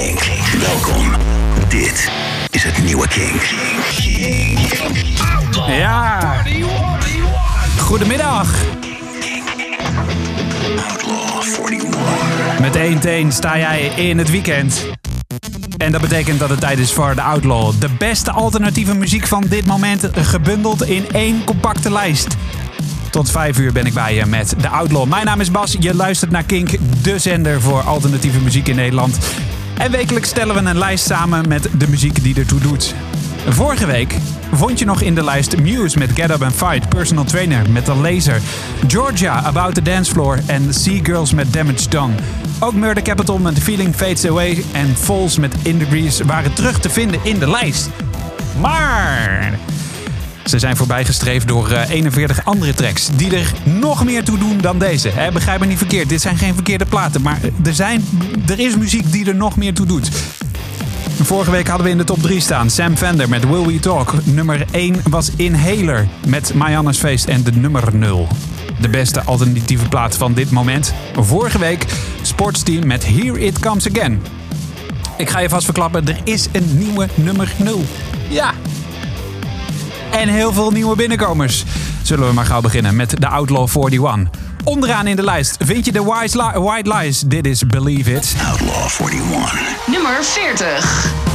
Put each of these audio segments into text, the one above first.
Kink. Welkom. Dit is het nieuwe Kink. Ja. Goedemiddag. Outlaw 41. Met 1 sta jij in het weekend. En dat betekent dat het tijd is voor de Outlaw. De beste alternatieve muziek van dit moment gebundeld in één compacte lijst. Tot 5 uur ben ik bij je met de Outlaw. Mijn naam is Bas, je luistert naar Kink, de zender voor alternatieve muziek in Nederland. En wekelijks stellen we een lijst samen met de muziek die ertoe doet. Vorige week vond je nog in de lijst Muse met Get Up and Fight, Personal Trainer met The Laser, Georgia About the Dance Floor en Sea Girls met Damage Done. Ook Murder Capital met Feeling Fades Away en Falls met In Breeze waren terug te vinden in de lijst. Maar ze zijn voorbijgestreefd door eh, 41 andere tracks die er nog meer toe doen dan deze. Begrijp me niet verkeerd, dit zijn geen verkeerde platen, maar er, zijn, er is muziek die er nog meer toe doet. Vorige week hadden we in de top 3 staan Sam Fender met Will We Talk. Nummer 1 was Inhaler met Marianne's Feest en de nummer 0. De beste alternatieve plaat van dit moment. Vorige week Sportsteam met Here It Comes Again. Ik ga je vast verklappen, er is een nieuwe nummer 0. Ja, en heel veel nieuwe binnenkomers. Zullen we maar gauw beginnen met de Outlaw 41. Onderaan in de lijst vind je de Wise Li- White Lies. Dit is Believe It. Outlaw 41. Nummer 40.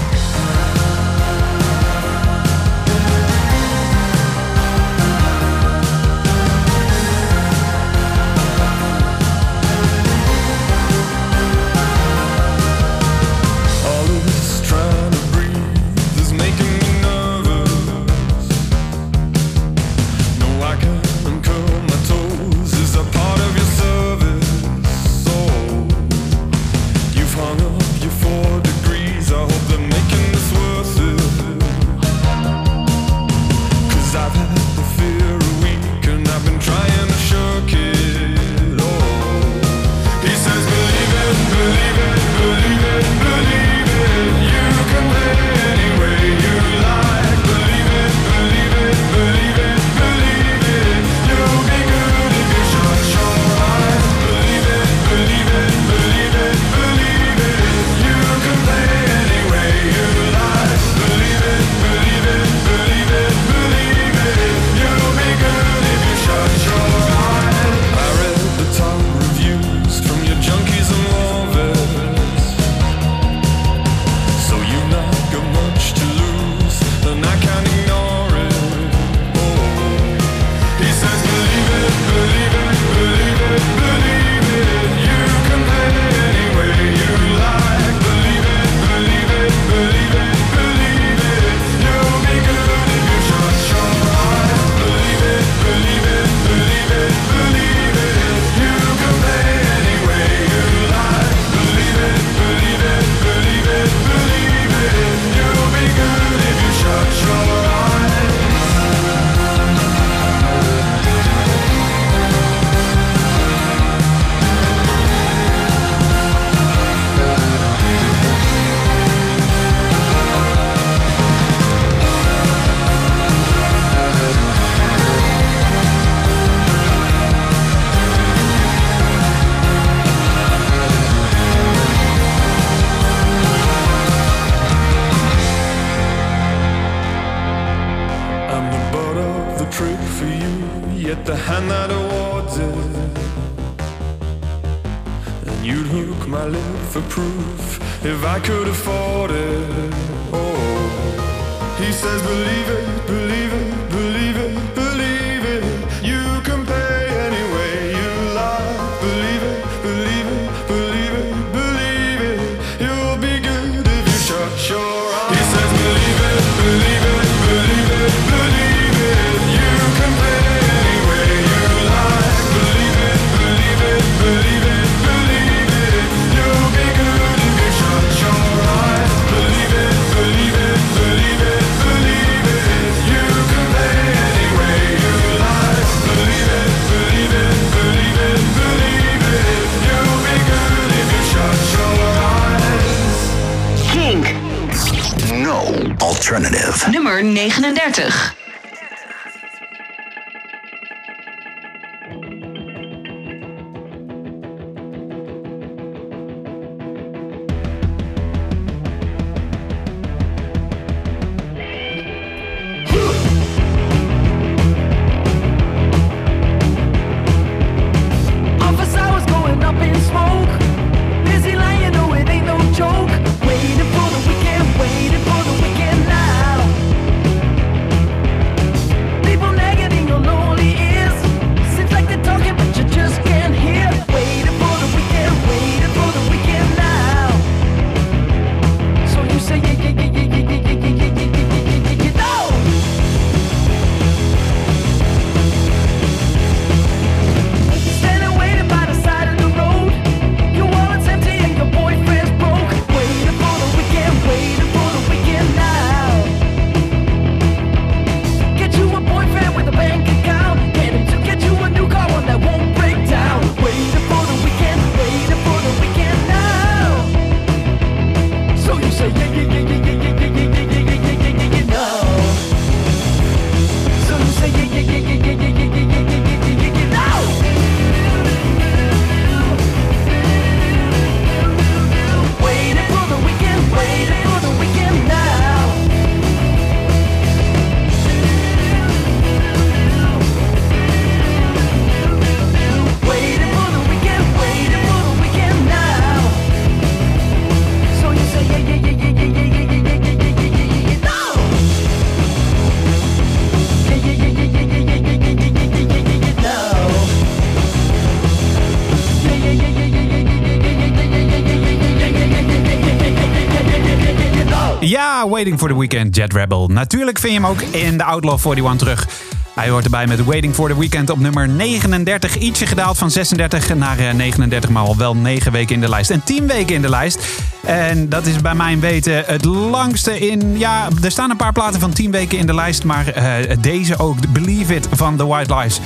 Waiting for the Weekend, Jet Rebel. Natuurlijk vind je hem ook in de Outlaw 41 terug. Hij hoort erbij met Waiting for the Weekend op nummer 39. Ietsje gedaald van 36 naar eh, 39, maar al wel 9 weken in de lijst. En 10 weken in de lijst. En dat is bij mijn weten het langste in... Ja, er staan een paar platen van 10 weken in de lijst. Maar eh, deze ook, Believe It van The White Lies.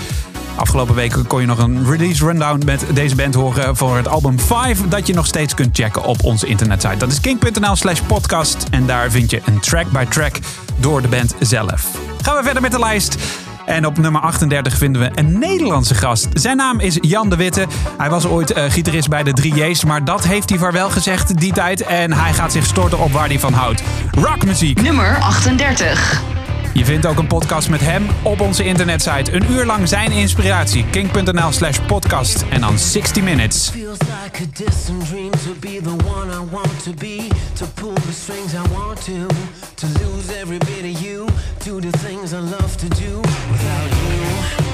Afgelopen weken kon je nog een release rundown met deze band horen voor het album 5. Dat je nog steeds kunt checken op onze internetsite. Dat is king.nl slash podcast. En daar vind je een track by track door de band zelf. Gaan we verder met de lijst. En op nummer 38 vinden we een Nederlandse gast. Zijn naam is Jan de Witte. Hij was ooit uh, gitarist bij de 3J's, maar dat heeft hij vaarwel gezegd die tijd. En hij gaat zich storten op waar hij van houdt. Rockmuziek. Nummer 38. Je vindt ook een podcast met hem op onze internetsite. Een uur lang zijn inspiratie. King.nl slash podcast. En dan 60 minutes. To lose every bit of you. Do the things I love to do without you.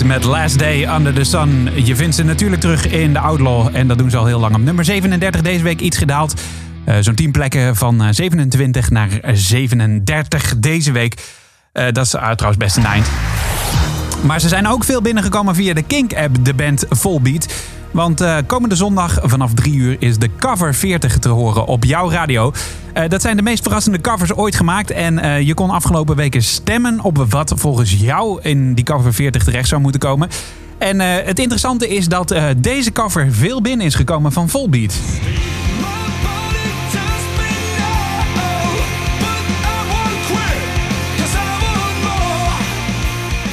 Met Last Day Under the Sun. Je vindt ze natuurlijk terug in de Outlaw. En dat doen ze al heel lang. Op nummer 37 deze week iets gedaald. Eh, Zo'n 10 plekken van eh, 27 naar 37 deze week. Eh, dat is trouwens best een eind. Maar ze zijn ook veel binnengekomen via de Kink-app, de band Volbeat. Want eh, komende zondag vanaf 3 uur is de cover 40 te horen op jouw radio. Eh, dat zijn de meest verrassende covers ooit gemaakt. En eh, je kon afgelopen weken stemmen op wat volgens jou in die cover 40 terecht zou moeten komen. En eh, het interessante is dat deze cover veel binnen is gekomen van Volbeat.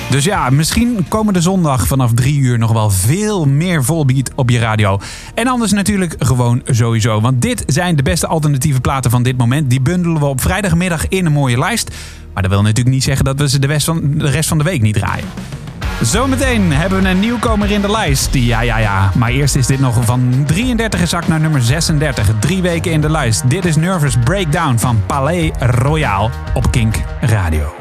Dus ja, misschien komende zondag vanaf 3 uur nog wel veel meer volbeat op je radio. En anders natuurlijk gewoon sowieso. Want dit zijn de beste alternatieve platen van dit moment. Die bundelen we op vrijdagmiddag in een mooie lijst. Maar dat wil natuurlijk niet zeggen dat we ze de rest van de, rest van de week niet draaien. Zometeen hebben we een nieuwkomer in de lijst. Ja, ja, ja. Maar eerst is dit nog van 33 gezakt naar nummer 36. Drie weken in de lijst. Dit is Nervous Breakdown van Palais Royal op Kink Radio.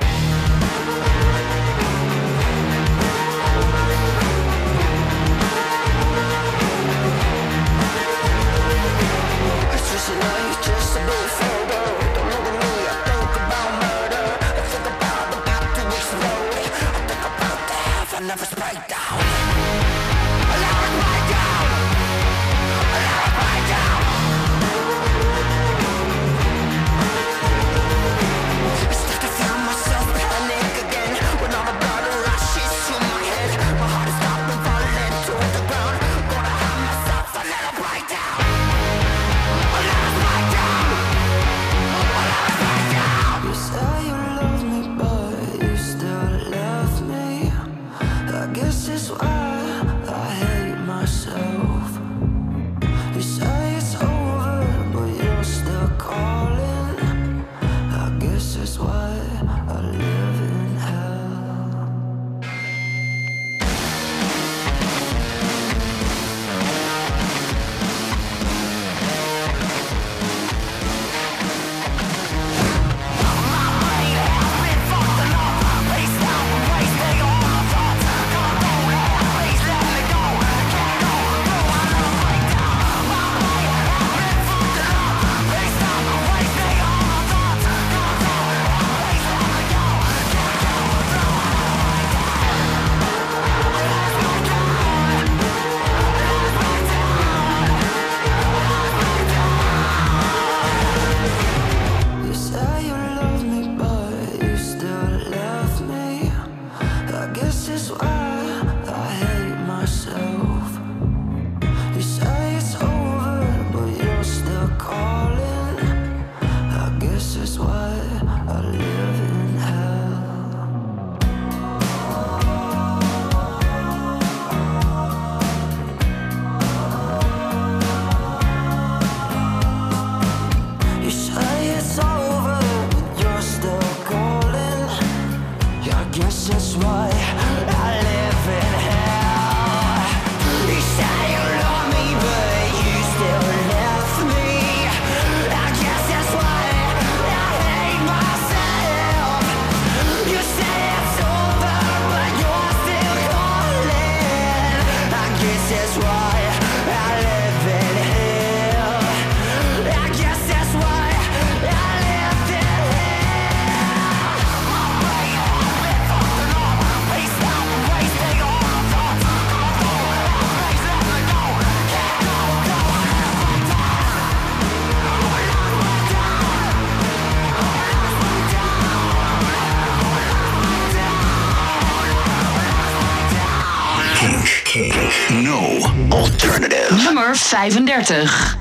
35.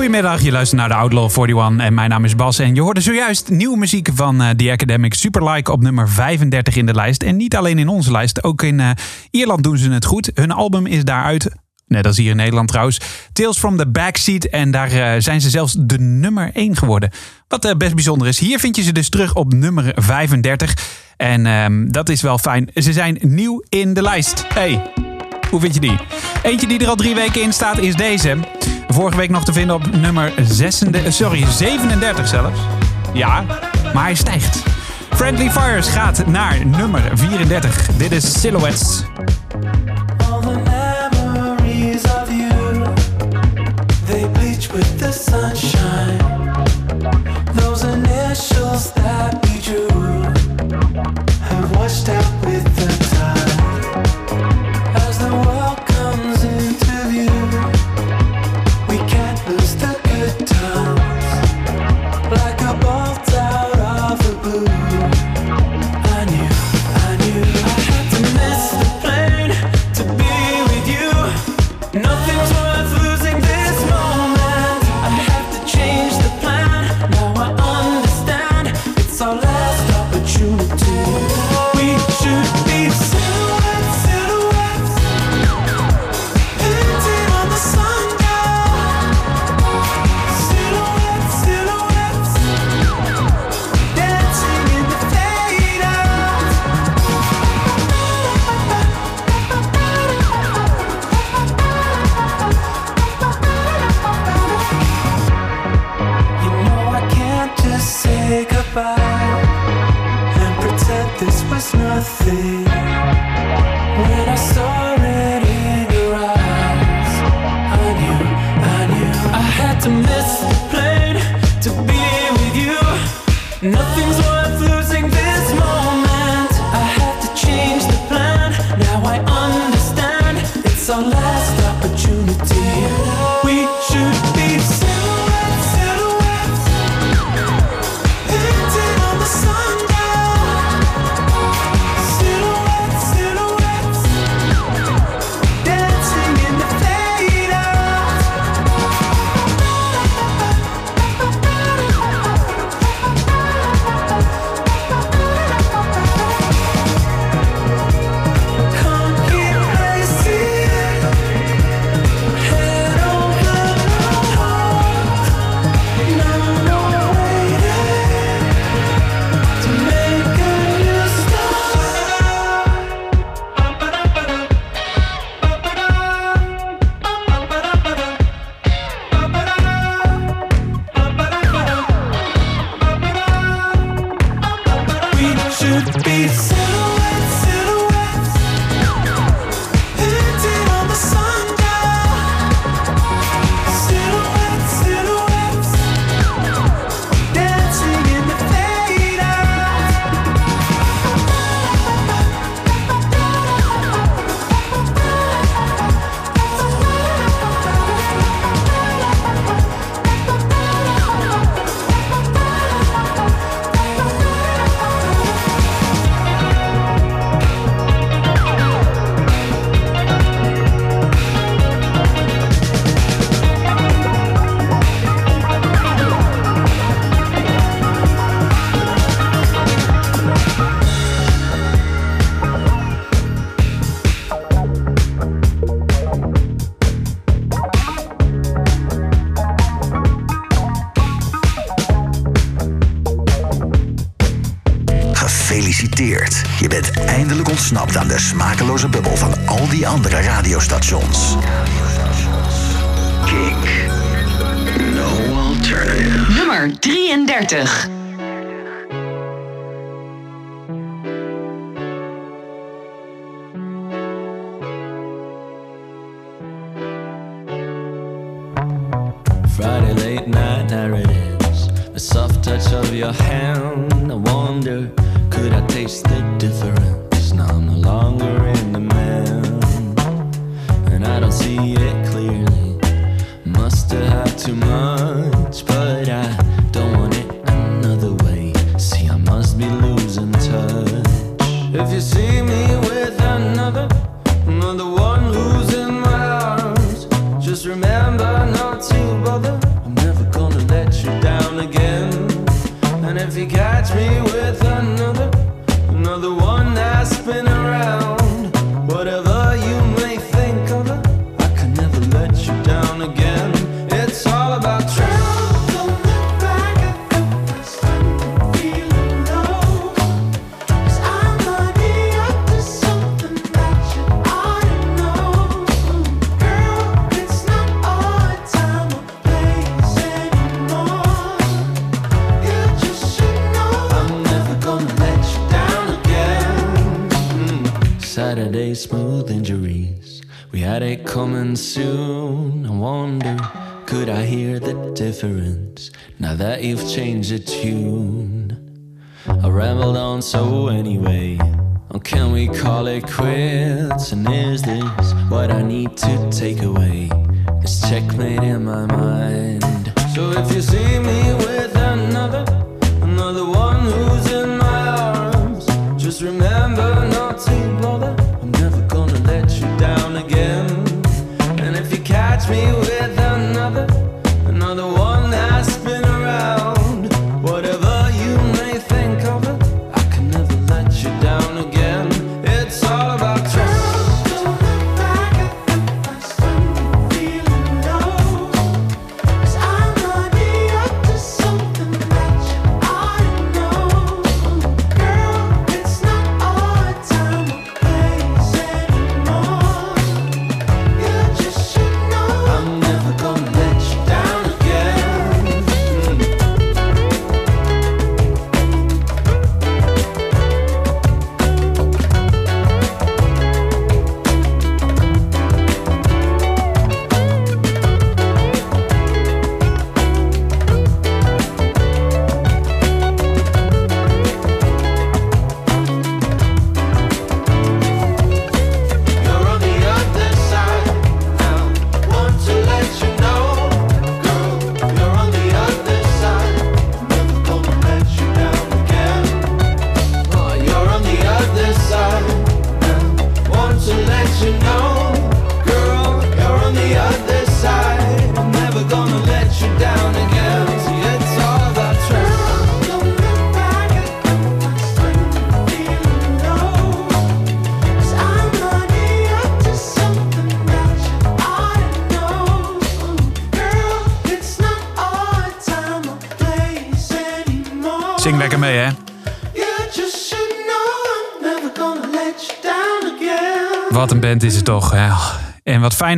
Goedemiddag, je luistert naar de Outlaw 41 en mijn naam is Bas. En je hoorde zojuist nieuwe muziek van eh, The Academic Superlike op nummer 35 in de lijst. En niet alleen in onze lijst, ook in eh, Ierland doen ze het goed. Hun album is daaruit, net als hier in Nederland trouwens, Tales from the Backseat. En daar eh, zijn ze zelfs de nummer 1 geworden. Wat best bijzonder is. Hier vind je ze dus terug op nummer 35. En ehm, dat is wel fijn. Ze zijn nieuw in de lijst. Hey, hoe vind je die? Eentje die er al drie weken in staat is deze. Vorige week nog te vinden op nummer 36, sorry, 37 zelfs. Ja, maar hij stijgt. Friendly Fires gaat naar nummer 34. Dit is Silhouettes. With the sunshine. Those initials that we drew have washed out 33. another one. Tune? I rambled on so anyway. Or can we call it quits? And is this what I need to take away? This checkmate in my mind. So if you see me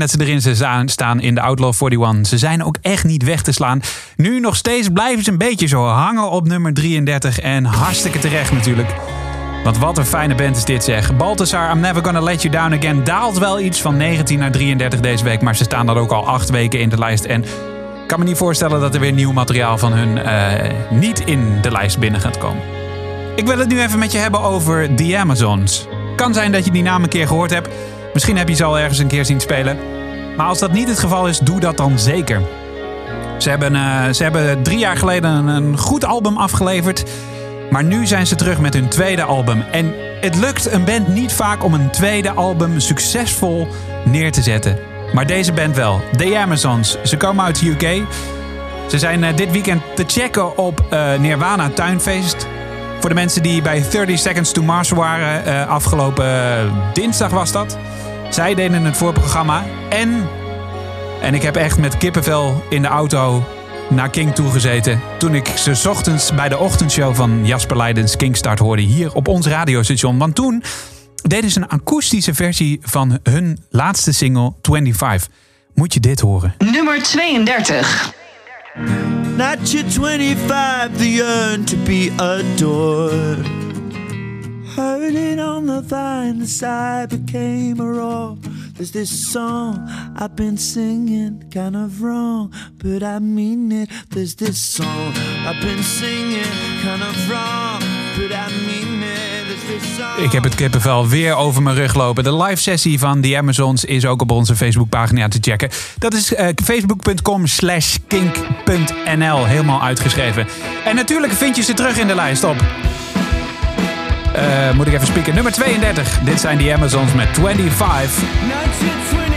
dat ze erin staan- in de Outlaw 41. Ze zijn ook echt niet weg te slaan. Nu nog steeds blijven ze een beetje zo hangen op nummer 33. En hartstikke terecht natuurlijk. Want wat een fijne band is dit zeg. Balthazar, I'm Never Gonna Let You Down Again daalt wel iets van 19 naar 33 deze week. Maar ze staan dan ook al acht weken in de lijst. En ik kan me niet voorstellen dat er weer nieuw materiaal van hun eh, niet in de lijst binnen gaat komen. Ik wil het nu even met je hebben over The Amazons. Kan zijn dat je die naam een keer gehoord hebt. Misschien heb je ze al ergens een keer zien spelen. Maar als dat niet het geval is, doe dat dan zeker. Ze hebben, eh, ze hebben drie jaar geleden een, goed album afgeleverd. Maar nu zijn ze terug met hun tweede album. En het lukt een band niet vaak om een tweede album succesvol neer te zetten. Maar deze band wel. The Amazons. Ze komen uit de UK. Ze zijn eh, dit weekend te checken op eh, Nirvana Tuinfeest. Voor de mensen die bij 30 Seconds to Mars waren, afgelopen dinsdag was dat. Zij deden het voorprogramma. En, en ik heb echt met kippenvel in de auto naar King toegezeten. Toen ik ze 's ochtends bij de ochtendshow van Jasper Leidens Kingstart hoorde hier op ons radiostation. Want toen deden ze een akoestische versie van hun laatste single 25. Moet je dit horen. Nummer 32. Not your 25, the yearn to be adored. It on the vine, the side became a roar. There's this song I've been singing, kind of wrong, but I mean it. There's this song I've been singing, kind of wrong, but I mean it. Ik heb het kippenvel weer over mijn rug lopen. De live sessie van The Amazons is ook op onze Facebookpagina te checken. Dat is eh, facebook.com slash kink.nl. Helemaal uitgeschreven. En natuurlijk vind je ze terug in de lijst op. Eh, moet ik even spieken. Nummer 32. Dit zijn The Amazons met 25.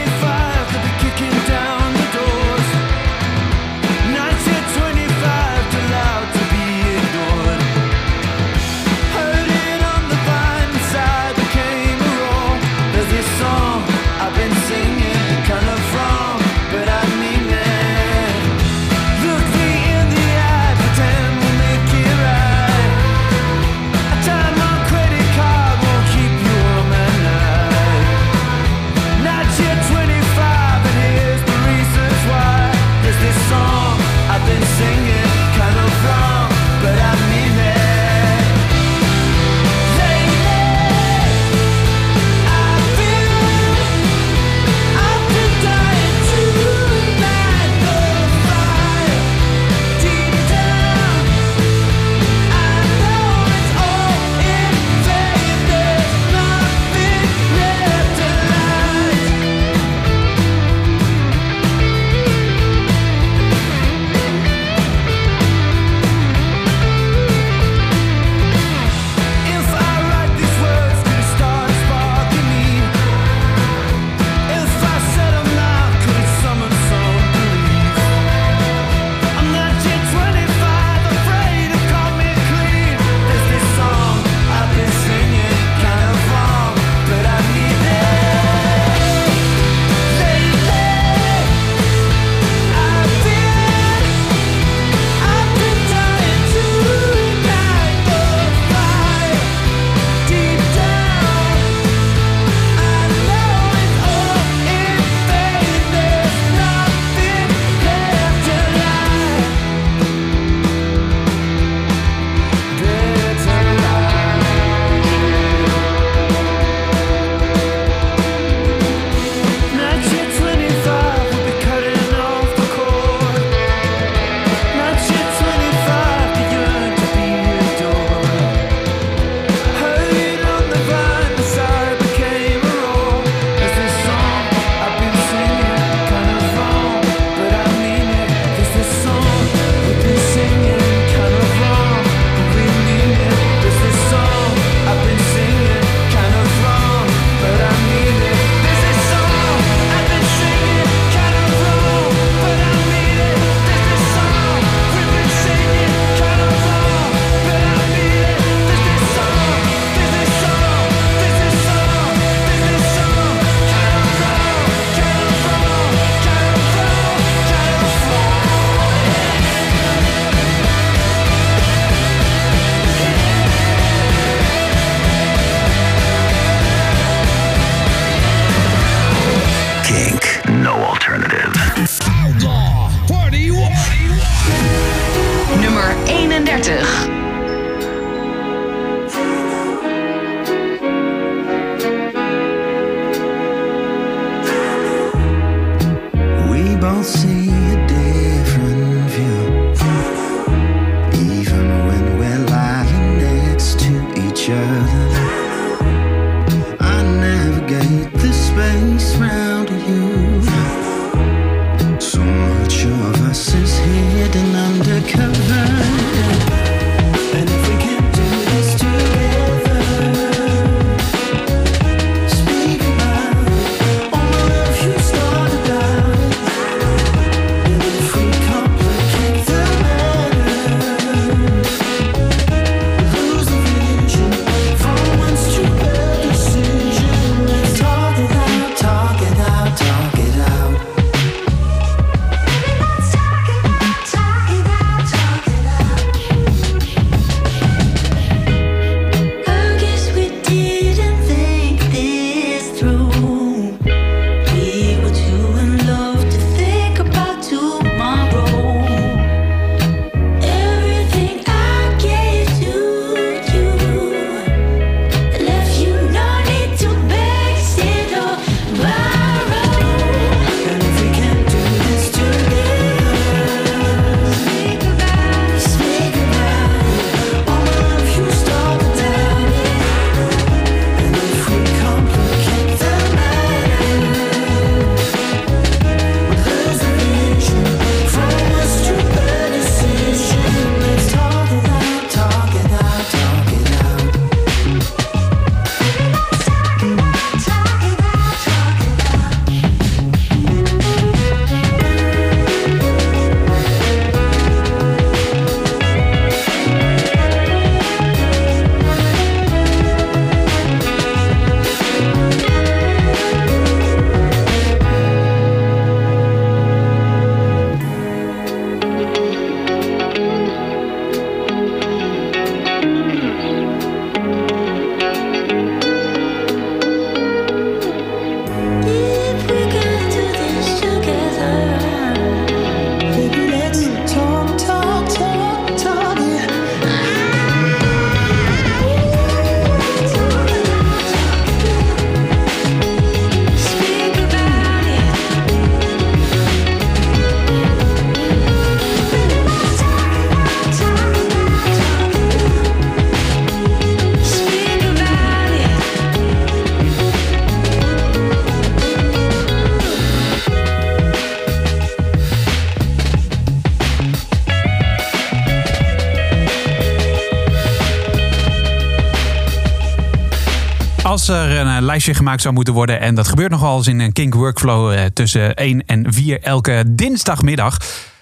Als er een eh, lijstje gemaakt zou moeten worden, en dat gebeurt nogal eens in een Kink Workflow eh, tussen 1 en 4 elke dinsdagmiddag.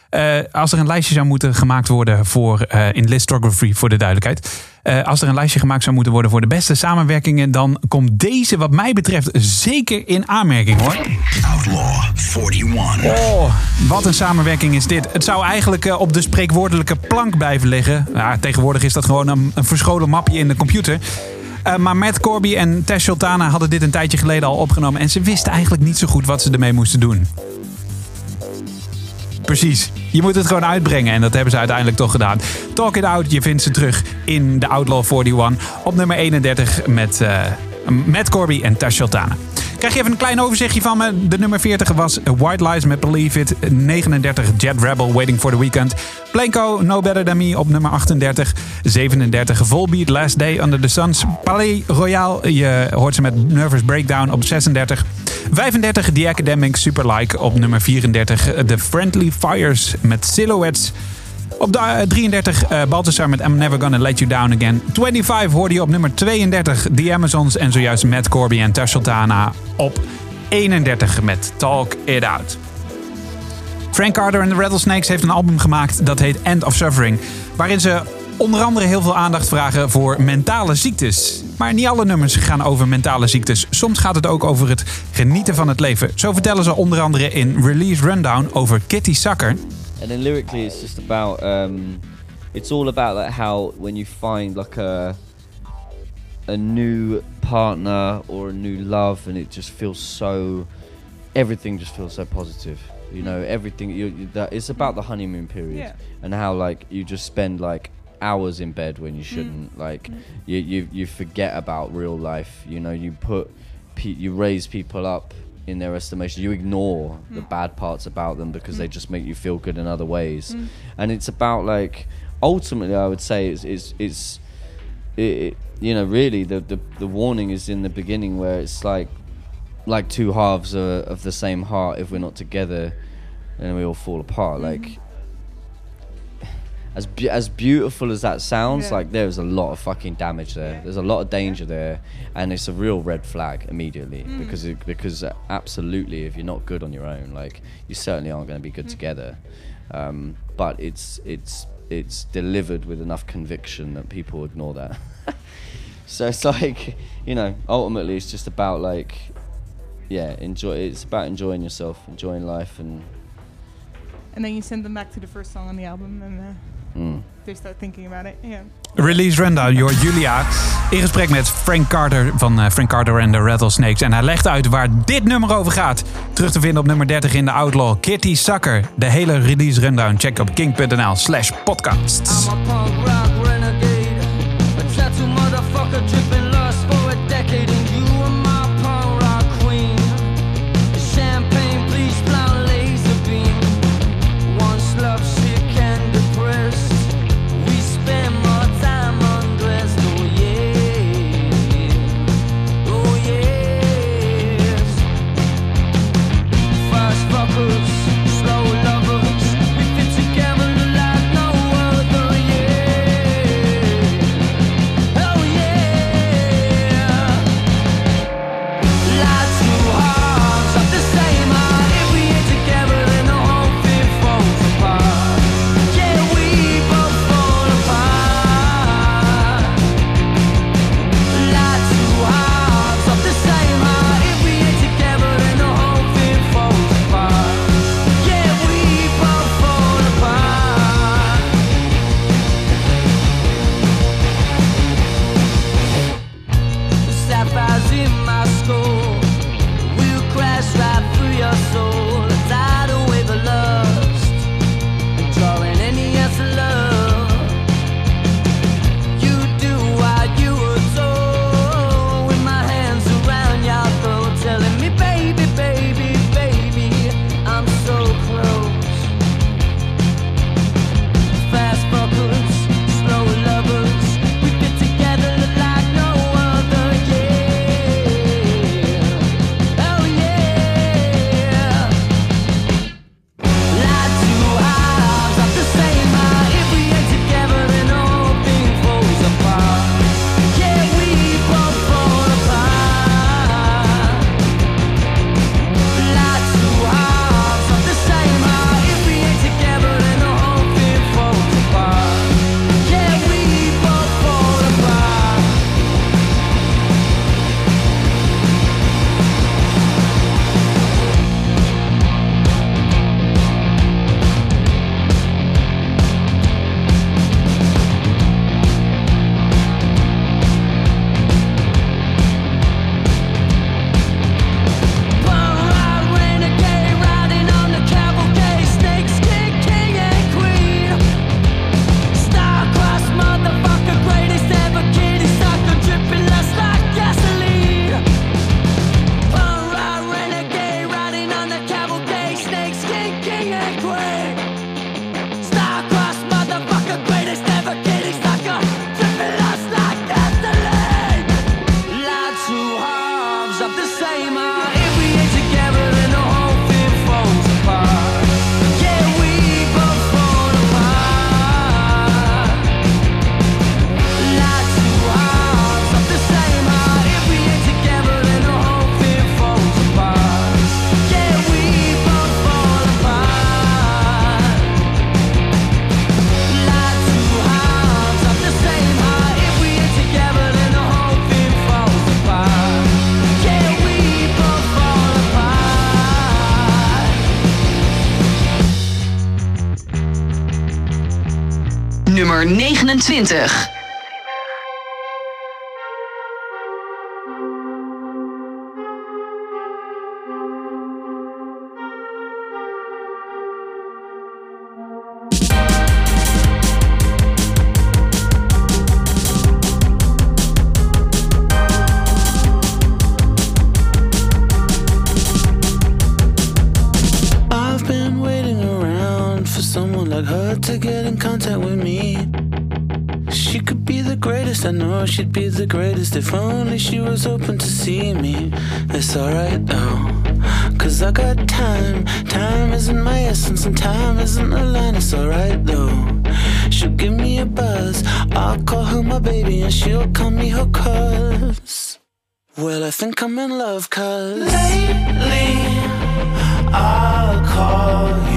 Eh, als er een lijstje zou moeten gemaakt worden voor, in listography voor de duidelijkheid. Als er een lijstje gemaakt zou moeten worden voor de beste samenwerkingen, dan komt deze wat mij betreft zeker in aanmerking hoor. Outlaw 41. Oh, wat een samenwerking is dit. Het zou eigenlijk op de spreekwoordelijke plank blijven liggen. Tegenwoordig is dat gewoon een, een verscholen mapje in de computer. Eh, maar Matt Corby en Tash Sultana hadden dit een tijdje geleden al opgenomen. En ze wisten eigenlijk niet zo goed wat ze ermee moesten doen. Precies. Je moet het gewoon uitbrengen. En dat hebben ze uiteindelijk toch gedaan. Talk It Out, je vindt ze terug in de Outlaw 41. Op nummer 31 met eh Matt Corby en Tash Sultana. Krijg je even een klein overzichtje van me. De nummer 40 was White Lies met Believe It. 39 Jet Rebel Waiting for the Weekend. Blanco No Better Than Me op nummer 38. 37 Volbeat Last Day Under the Suns. Palais Royale, je hoort ze met Nervous Breakdown op 36. 35 The Academic Super Like op nummer 34. The Friendly Fires met Silhouettes. Op de eh, 33 eh Balthasar met I'm Never Gonna Let You Down Again. 25 hoorde je op nummer 32 The Amazons. En zojuist Matt Corby en Tash Sultana op 31 met Talk It Out. Frank Carter en de Rattlesnakes heeft een album gemaakt dat heet End of Suffering. Waarin ze onder andere heel veel aandacht vragen voor mentale ziektes. Maar niet alle nummers gaan over mentale ziektes. Soms gaat het ook over het genieten van het leven. Zo vertellen ze onder andere in Release Rundown over Kitty Sucker. And then lyrically, it's just about um, it's all about like how when you find like a a new partner or a new love, and it just feels so everything just feels so positive. You know, everything. You, you, that it's about the honeymoon period Yeah. and how like you just spend like hours in bed when you shouldn't. Like you, you you forget about real life. You know, you put pe- you raise people up in their estimation. You ignore the mm. bad parts about them because they mm. just make you feel good in other ways. Mm. And it's about like ultimately, I would say it's it's it's it, it, you know really the, the the warning is in the beginning where it's like like two halves of, of the same heart. If we're not together, then we all fall apart. Like mm-hmm. As be- as beautiful as that sounds, Yeah. like there's a lot of fucking damage there. There's a lot of danger there, and it's a real red flag immediately because it, because uh, absolutely, if you're not good on your own, like you certainly aren't going to be good together. Um, but it's it's it's delivered with enough conviction that people ignore that. so it's like you know, ultimately, it's just about like yeah, enjoy. It's about enjoying yourself, enjoying life, and And then you send them back to the first song on the album and uh, mm. start thinking about it. Yeah. Release Rundown, your Julia. In gesprek met Frank Carter van eh, Frank Carter en de Rattlesnakes. En hij legt uit waar dit nummer over gaat. Terug te vinden op nummer 30 in de Outlaw. Kitty Sucker. De hele Release Rundown. Check op king.nl slash podcasts. I'm a punk rock renegade, a tattoo motherfucker 20 the if only she was open to see me. It's alright though, cause I got time. Time isn't my essence, and time isn't a line. It's alright though. She'll give me a buzz, I'll call her my baby, and she'll call me her cuz. Well, I think I'm in love, cuz lately I'll call you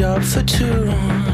job for two.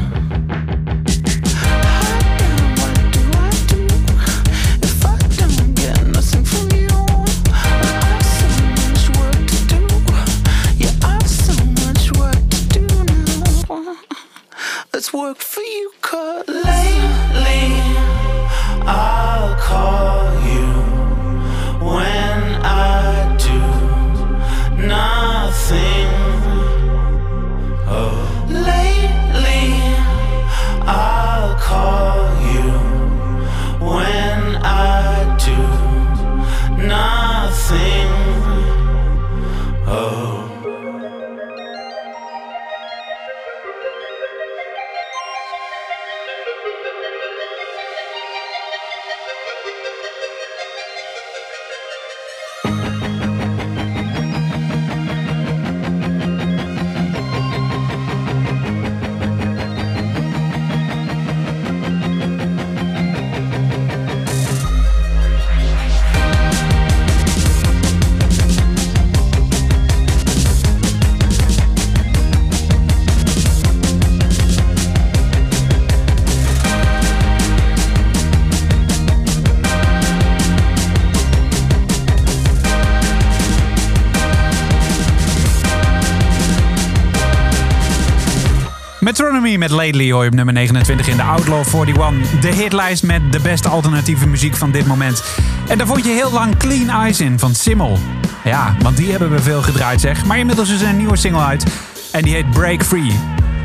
Met Lately hoor je op nummer 29 in de Outlaw 41. De hitlijst met de beste alternatieve muziek van dit moment. En daar vond je heel lang Clean Eyes in van Simmel. Ja, want die hebben we veel gedraaid zeg. Maar inmiddels is er een nieuwe single uit. En die heet Break Free.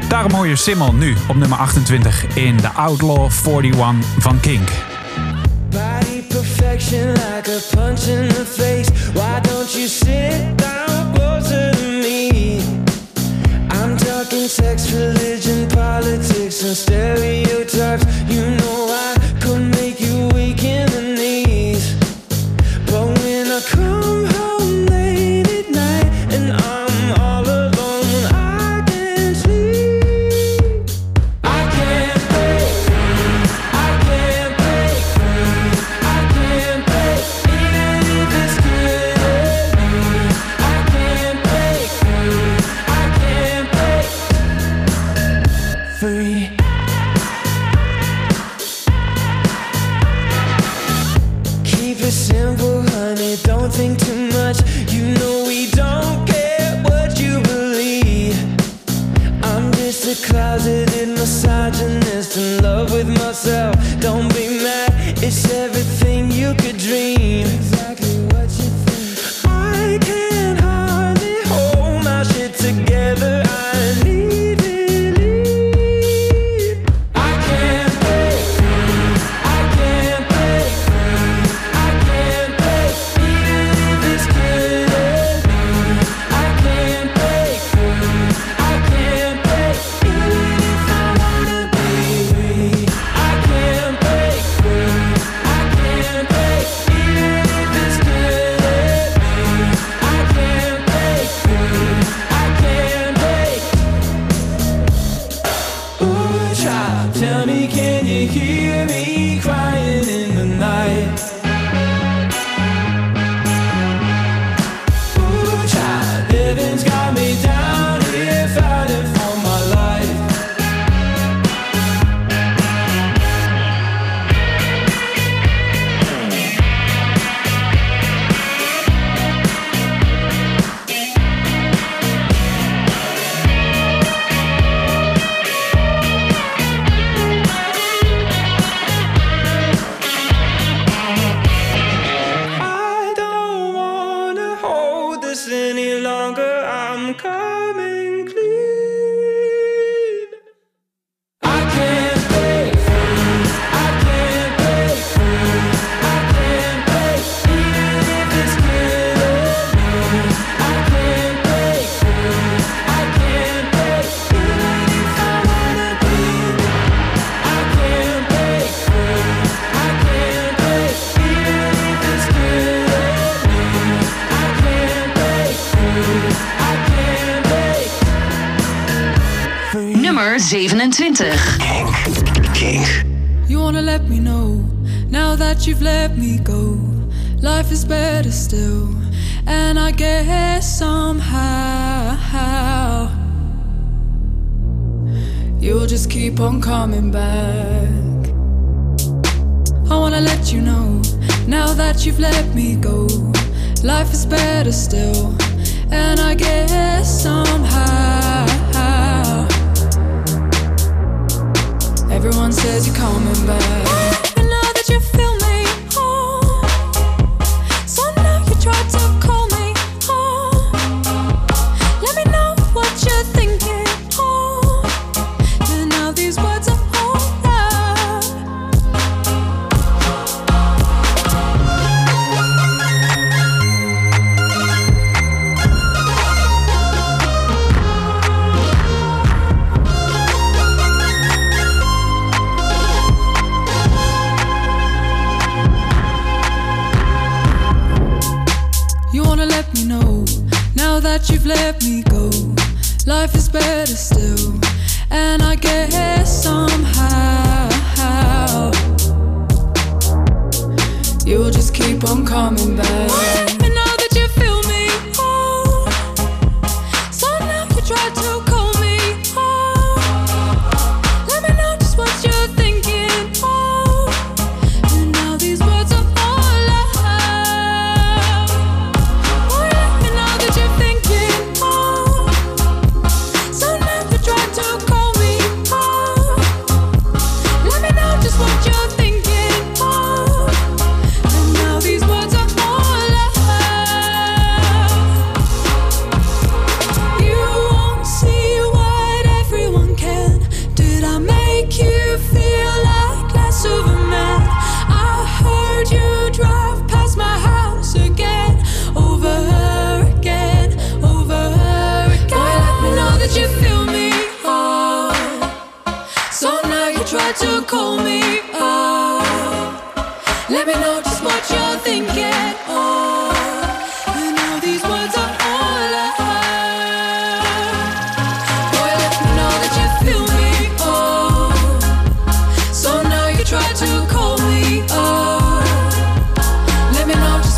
Daarom hoor je Simmel nu op nummer 28 in de Outlaw 41 van Kink. Perfection like a punch in the face. Why don't you sit sex, religion, politics, and stereotypes.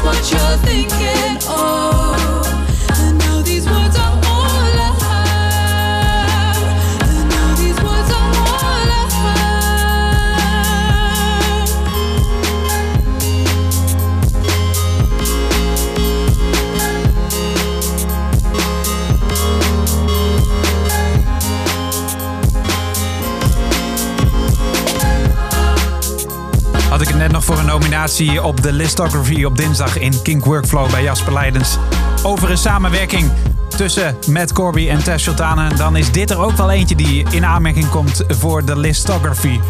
what you're thinking. op de Listography op dinsdag in Kink Workflow bij Jasper Leidens. Over een samenwerking tussen Matt Corby en Tess Sultana. Dan is dit er ook wel eentje die in aanmerking komt voor de Listography.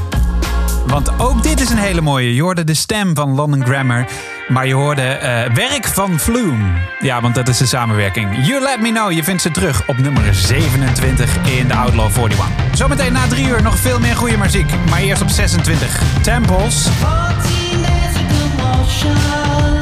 Want ook dit is een hele mooie. Je hoorde de stem van London Grammar. Maar je hoorde eh, werk van Flume. Ja, want dat is de samenwerking. You Let Me Know, je vindt ze terug op nummer 27 in de Outlaw 41. Zometeen na drie uur nog veel meer goede muziek. Maar eerst op 26, Temples. shine.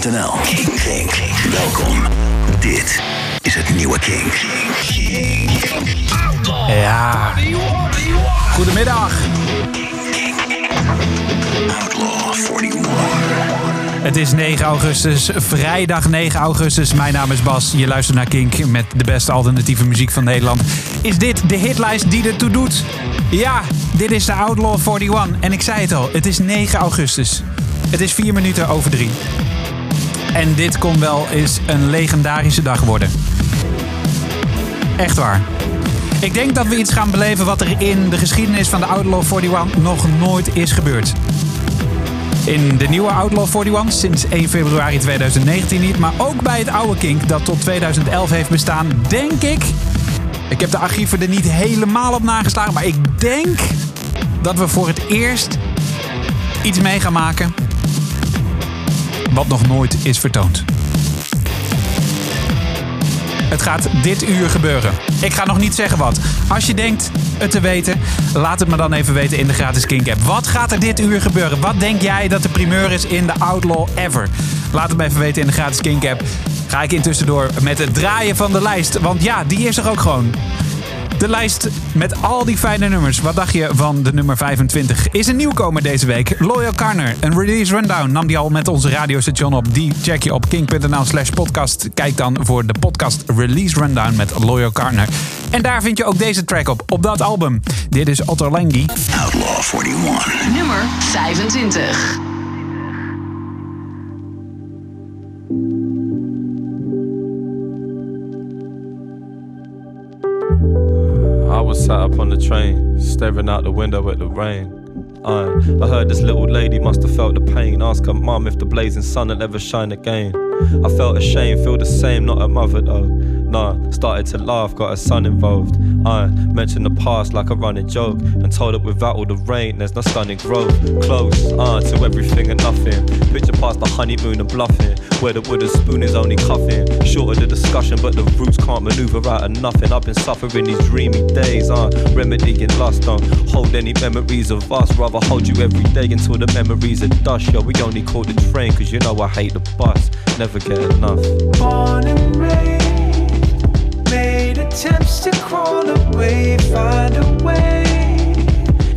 bnr.nl. Kink, Kink. Welkom. Dit is het nieuwe Kink. Ja. Goedemiddag. Outlaw 41. Het is 9 augustus, vrijdag 9 augustus. Mijn naam is Bas. Je luistert naar Kink met de beste alternatieve muziek van Nederland. Is dit de hitlijst die ertoe doet? Ja, dit is de Outlaw 41. En ik zei het al, het is 9 augustus. Het is 4 minuten over 3. En dit kon wel eens een legendarische dag worden. Echt waar. Ik denk dat we iets gaan beleven wat er in de geschiedenis van de Outlaw 41 nog nooit is gebeurd. In de nieuwe Outlaw 41 sinds 1 februari 2019 niet, maar ook bij het oude Kink dat tot 2011 heeft bestaan, denk ik. Ik heb de archieven er niet helemaal op nageslagen, maar ik denk dat we voor het eerst iets mee gaan maken wat nog nooit is vertoond. Het gaat dit uur gebeuren. Ik ga nog niet zeggen wat. Als je denkt het te weten, laat het me dan even weten in de gratis Kink app. Wat gaat er dit uur gebeuren? Wat denk jij dat de primeur is in de Outlaw Ever? Laat het me even weten in de gratis Kink app. Ga ik intussen door met het draaien van de lijst. Want ja, die is er ook gewoon. De lijst met al die fijne nummers. Wat dacht je van de nummer 25? Is een nieuwkomer deze week. Loyal Carner, een release rundown. Nam die al met onze radiostation op. Die check je op king.nl slash podcast. Kijk dan voor de podcast release rundown met Loyal Carner. En daar vind je ook deze track op, op dat album. Dit is Otto Lengi. Outlaw 41. Nummer 25. Sat up on the train, staring out the window at the rain. I heard this little lady must have felt the pain. Ask her mum if the blazing sun will ever shine again. I felt ashamed, feel the same, not a mother though. Nah, started to laugh, got her son involved. I mentioned the past like a running joke and told her without all the rain, there's no stunning growth. Close, uh, to everything and nothing. Picture past the honeymoon and bluffing, where the wooden spoon is only cuffing. of the discussion, but the roots can't maneuver out of nothing. I've been suffering these dreamy days, uh, remedying lust. Don't hold any memories of us, rather hold you every day until the memories are dust. Yo, we only call the train, cause you know I hate the bus. Never get enough. Born and raised, made attempts to crawl away, find a way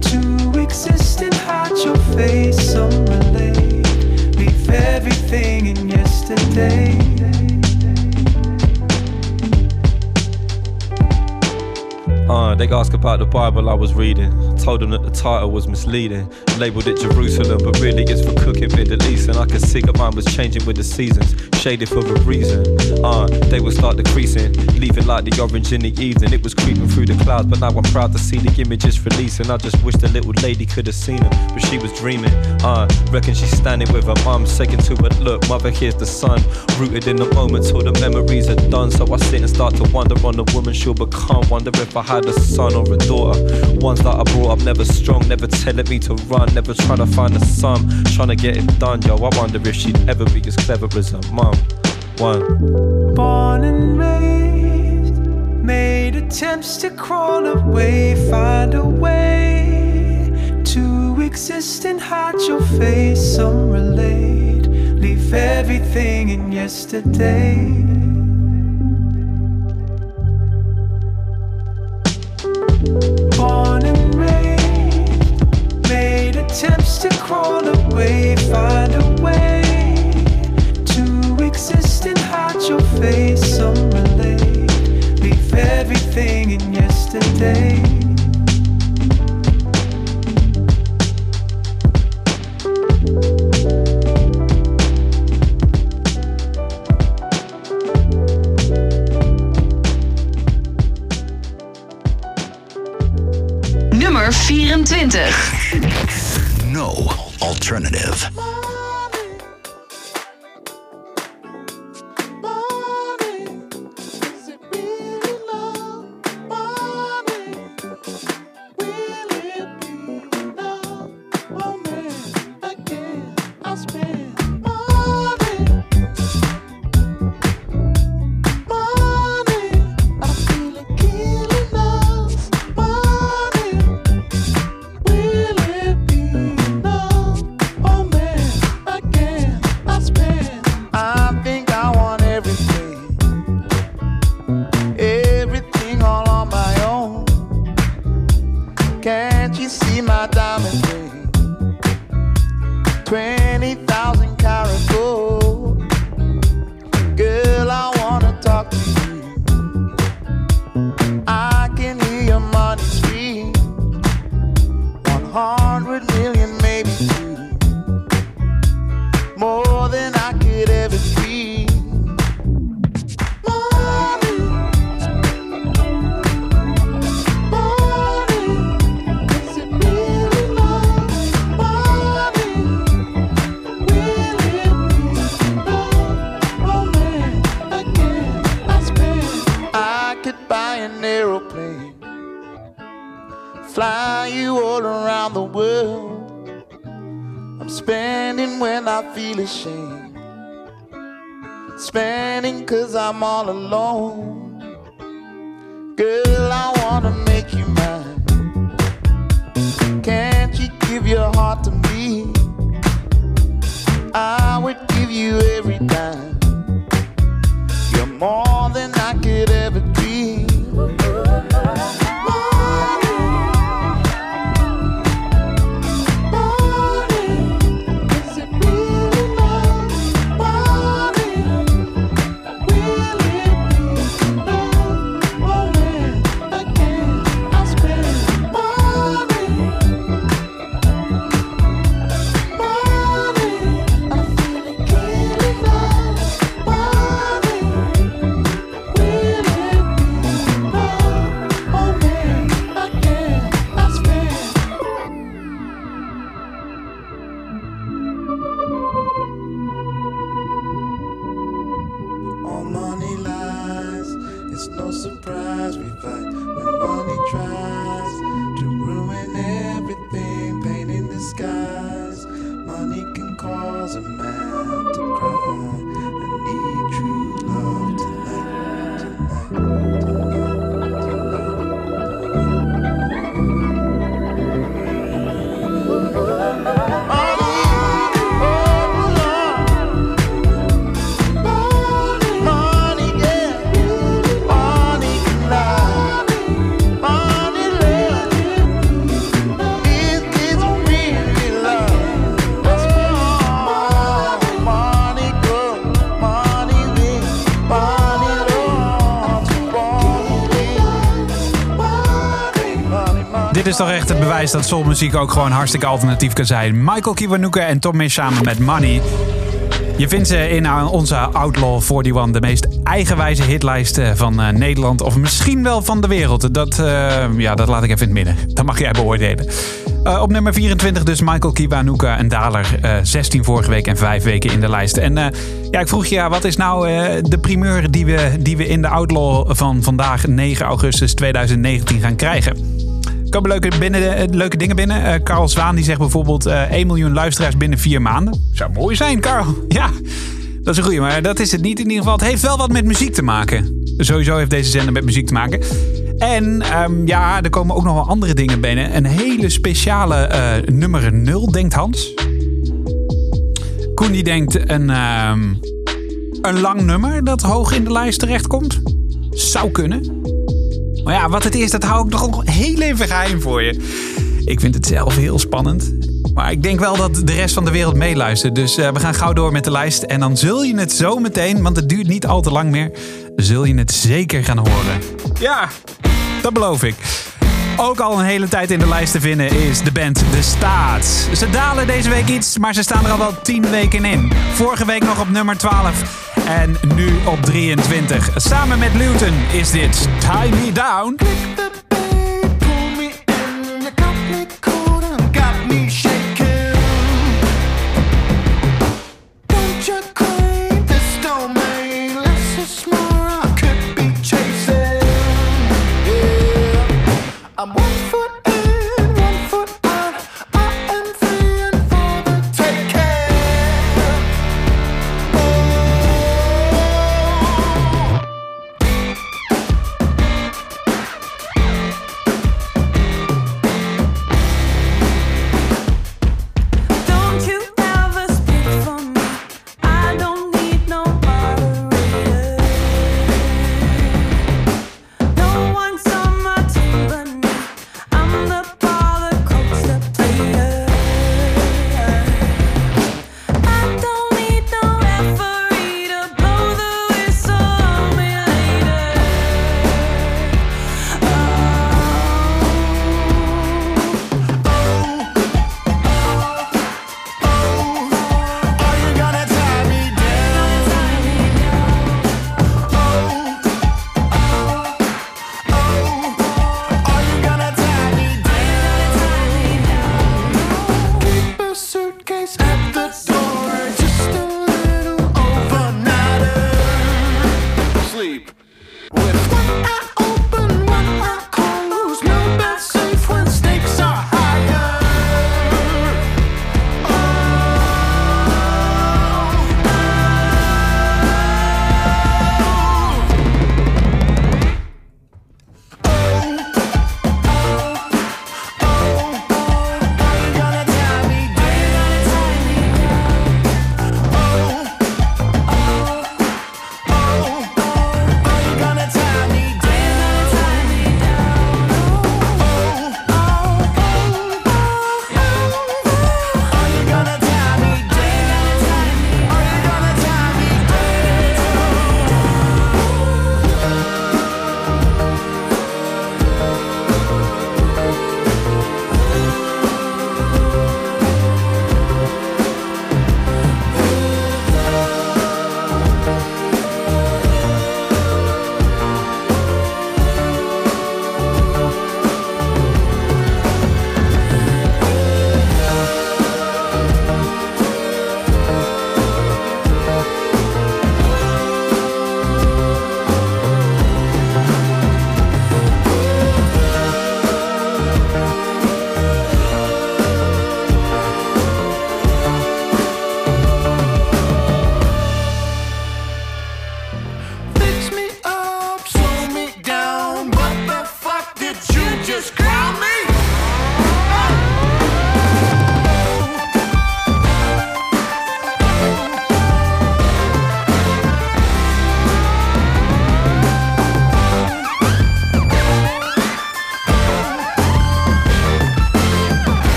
to exist and hide your face. Some relate, leave everything in yesterday. Uh, they ask about the Bible I was reading. Told them that the title was misleading. Labeled it Jerusalem, but really it's for cooking Middle East. And I could see that mine was changing with the seasons, shaded for a reason. Uh, they would start decreasing, leaving like the orange in the evening. It was creeping through the clouds, but now I'm proud to see the images releasing. I just wish the little lady could have seen them, but she was dreaming. Uh, reckon she's standing with her mum, saying to her, Look, mother, here's the sun. Rooted in the moment till the memories are done. So I sit and start to wonder on the woman she'll become. Wonder if I had a son or a daughter. Ones that I brought up never strong, never telling me to run, never trying to find a sum, trying to get it done. Yo, I wonder if she'd ever be as clever as her mum. One. Born and raised, made attempts to crawl away, find a way to exist and hide your face. Some relate, leave everything in yesterday. Born and raised, made attempts to crawl away, find a way exist and hide your face. Some relate, leave everything in yesterday. Nummer 24. No alternative. Is toch echt het bewijs dat soulmuziek ook gewoon hartstikke alternatief kan zijn. Michael Kiwanuka en Tom samen met Money. Je vindt ze in onze Outlaw 41, de meest eigenwijze hitlijst eh, van eh, Nederland. Of misschien wel van de wereld. Dat, eh, ja, dat laat ik even in het midden. Dat mag jij beoordelen. Eh, op nummer 24 dus Michael Kiwanuka, een daler. Eh, 16 vorige week en 5 weken in de lijst. En eh, ja, ik vroeg je, wat is nou eh, de primeur die we, die we in de Outlaw van vandaag 9 augustus 2019 gaan krijgen? Komen leuke, binnen, eh, leuke dingen binnen. Eh Carl Zwaan die zegt bijvoorbeeld eh 1 miljoen luisteraars binnen 4 maanden. Zou mooi zijn, Carl. Ja, dat is een goeie. Maar dat is het niet in ieder geval. Het heeft wel wat met muziek te maken. Sowieso heeft deze zender met muziek te maken. En ehm, ja, er komen ook nog wel andere dingen binnen. Een hele speciale eh, nummer 0, denkt Hans. Koen die denkt een, ehm, een lang nummer dat hoog in de lijst terechtkomt. Zou kunnen. Maar ja, wat het is, dat hou ik nog heel even geheim voor je. Ik vind het zelf heel spannend. Maar ik denk wel dat de rest van de wereld meeluistert. Dus eh, we gaan gauw door met de lijst. En dan zul je het zo meteen, want het duurt niet al te lang meer, zul je het zeker gaan horen. Ja, dat beloof ik. Ook al een hele tijd in de lijst te vinden is de band De Staat. Ze dalen deze week iets, maar ze staan er al wel 10 weken in. Vorige week nog op nummer 12 en nu op 23. Samen met Luton is dit Tie Me Down.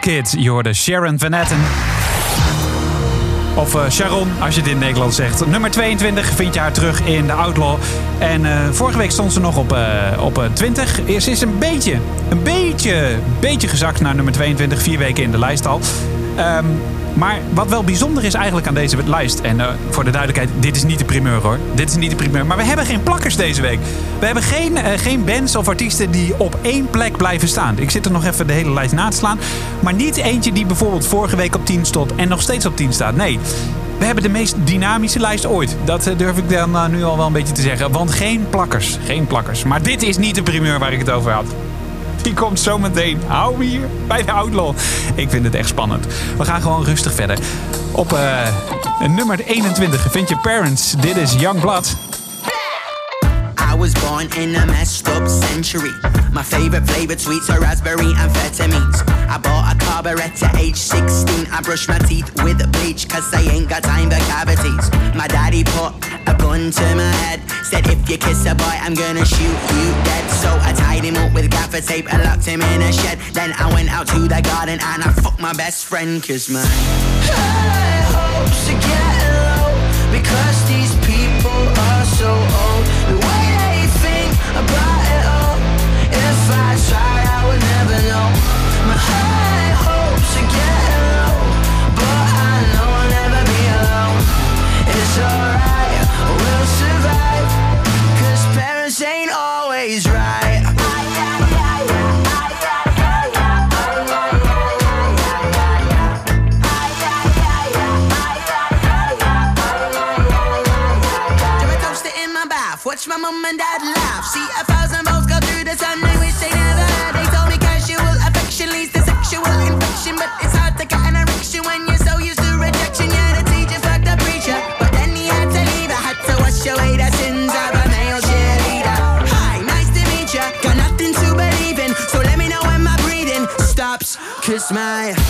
Comeback Kid, je hoorde Sharon Van Etten. Of eh, Sharon, als je het in het Nederlands zegt. Nummer 22 vind je haar terug in de Outlaw. En eh, vorige week stond ze nog op, eh, op eh, 20. Ze is een beetje, een beetje, beetje gezakt naar nummer 22. Vier weken in de lijst al. Ehm, maar wat wel bijzonder is eigenlijk aan deze lijst... en eh, voor de duidelijkheid, dit is niet de primeur hoor. Dit is niet de primeur. Maar we hebben geen plakkers deze week. We hebben geen, eh, geen bands of artiesten die op één plek blijven staan. Ik zit er nog even de hele lijst na te slaan. Maar niet eentje die bijvoorbeeld vorige week op 10 stond... en nog steeds op 10 staat. Nee, we hebben de meest dynamische lijst ooit. Dat eh, durf ik dan nu al wel een beetje te zeggen. Want geen plakkers. Geen plakkers. Maar dit is niet de primeur waar ik het over had. Die komt zometeen. Hou me hier bij de Outlaw. Ik vind het echt spannend. We gaan gewoon rustig verder. Op eh, nummer 21 vind je Parents. Dit is Young Blood. I was born in a messed up century. My favorite flavored sweets are raspberry and amphetamines. I bought a carburet at age 16. I brushed my teeth with bleach cause I ain't got time for cavities. My daddy put gun to my head. Said if you kiss a boy, I'm gonna shoot you dead. So I tied him up with gaffer tape and locked him in a shed. Then I went out to the garden and I fucked my best friend cause my hopes are getting low because Cause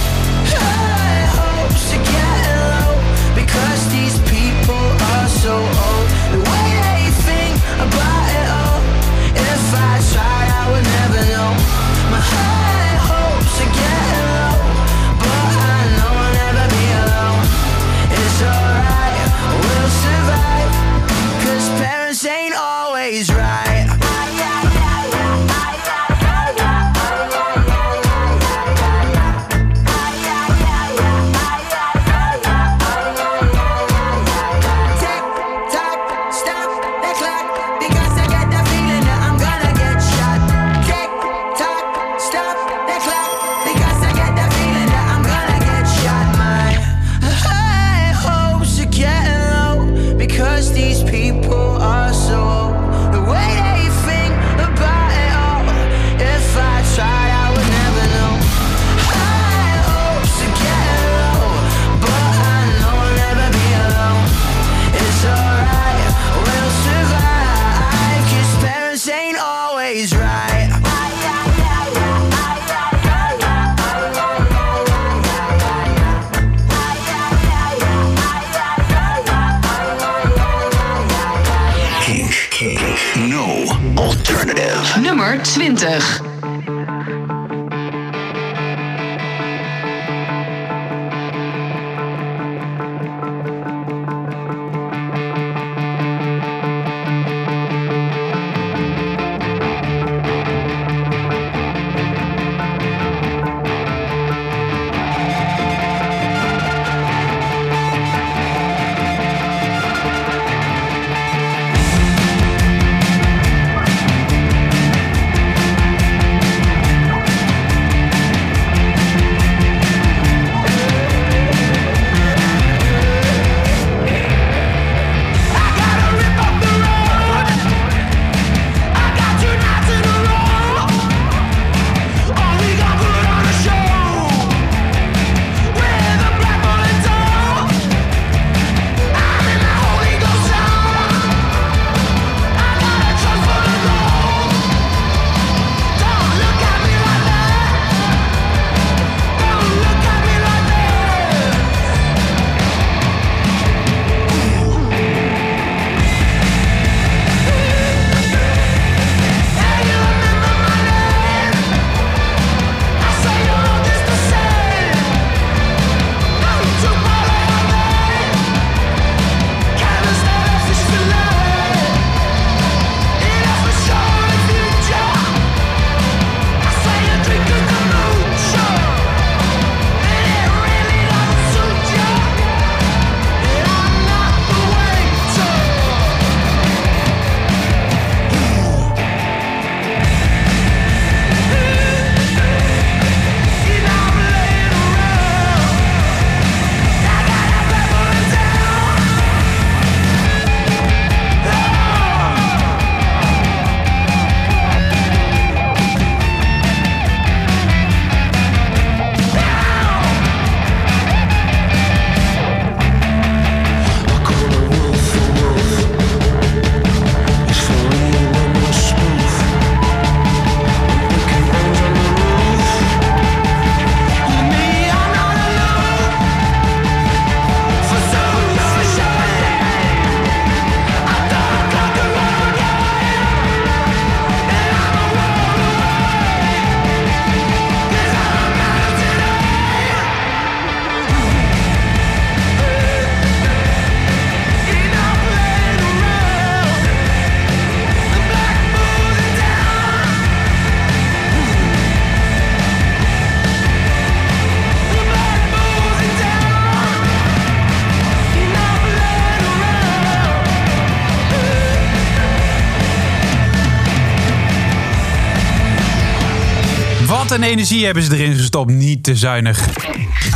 Een energie hebben ze erin gestopt. Niet te zuinig.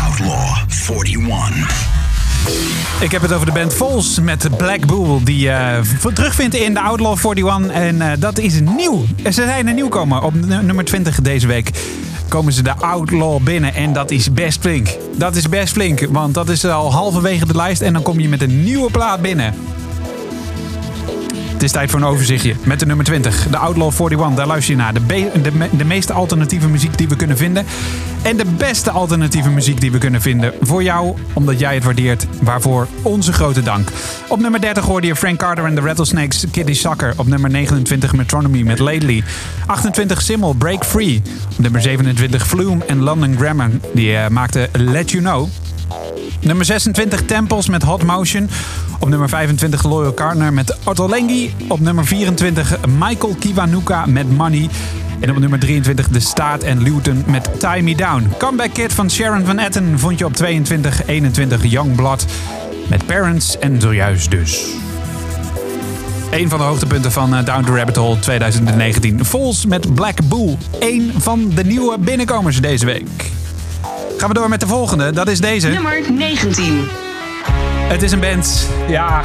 Outlaw 41. Ik heb het over de band Vols met Black Bull. Die je terugvindt in de Outlaw 41. En eh, dat is nieuw. Ze zijn een nieuwkomer. Op nu- nummer 20 deze week komen ze de Outlaw binnen. En dat is best flink. Dat is best flink. Want dat is al halverwege de lijst. En dan kom je met een nieuwe plaat binnen. Het is tijd voor een overzichtje met de nummer 20. De Outlaw 41, daar luister je naar. De, de, de meeste alternatieve muziek die we kunnen vinden. En de beste alternatieve muziek die we kunnen vinden. Voor jou, omdat jij het waardeert. Waarvoor onze grote dank. Op nummer 30 hoorde je Frank Carter en de Rattlesnakes, Kitty Sucker. Op nummer 29 Metronomy met Lately. 28 Simmel, Break Free. Op nummer 27 Flume en London Grammar. Die eh, maakte Let You Know. Nummer 26 Temples met Hot Motion. Op nummer 25 Loyal Partner met Ottolenghi. Op nummer 24 Michael Kiwanuka met Money. En op nummer 23 De Staat en Luton met Tie Me Down. Comeback Kid van Sharon Van Etten vond je op 22. 21 Young Blood met Parents en zojuist dus. Een van de hoogtepunten van eh, Down the Rabbit Hole 2019. Vols met Black Bull. Een van de nieuwe binnenkomers deze week. Gaan we door met de volgende. Dat is deze. Nummer 19. Het is een band. Ja.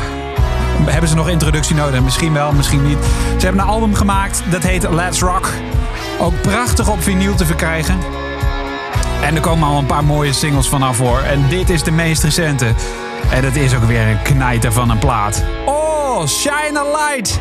Hebben ze nog introductie nodig? Misschien wel, misschien niet. Ze hebben een album gemaakt. Dat heet Let's Rock. Ook prachtig op vinyl te verkrijgen. En er komen al een paar mooie singles vanaf hoor. En dit is de meest recente. En het is ook weer een knijter van een plaat. Oh, Shine a Light.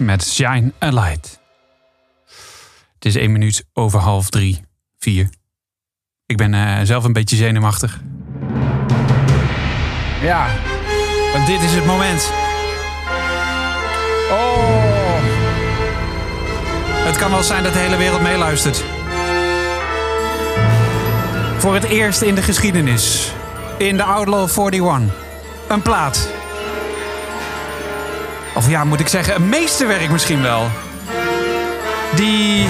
Met Shine a Light. Het is één minuut over half drie, vier. Ik ben eh, zelf een beetje zenuwachtig. Ja, want dit is het moment. Oh. Het kan wel zijn dat de hele wereld meeluistert. Voor het eerst in de geschiedenis. In de Outlaw 41. Een plaat. Of ja, moet ik zeggen, een meesterwerk misschien wel. Die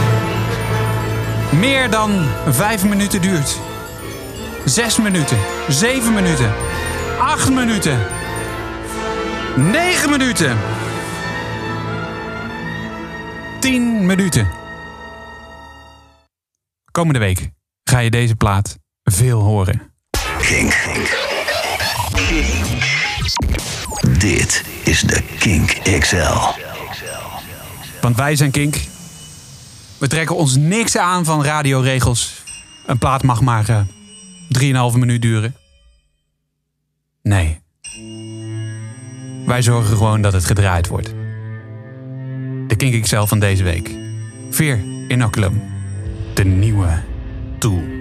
meer dan vijf minuten duurt. Zes minuten. Zeven minuten. Acht minuten. Negen minuten. Tien minuten. Komende week ga je deze plaat veel horen. Dit is de Kink XL. Want wij zijn Kink. We trekken ons niks aan van radioregels. Een plaat mag maar eh 3,5 minuut duren. Nee. Wij zorgen gewoon dat het gedraaid wordt. De Kink XL van deze week. Veer Inoculum. De nieuwe tool.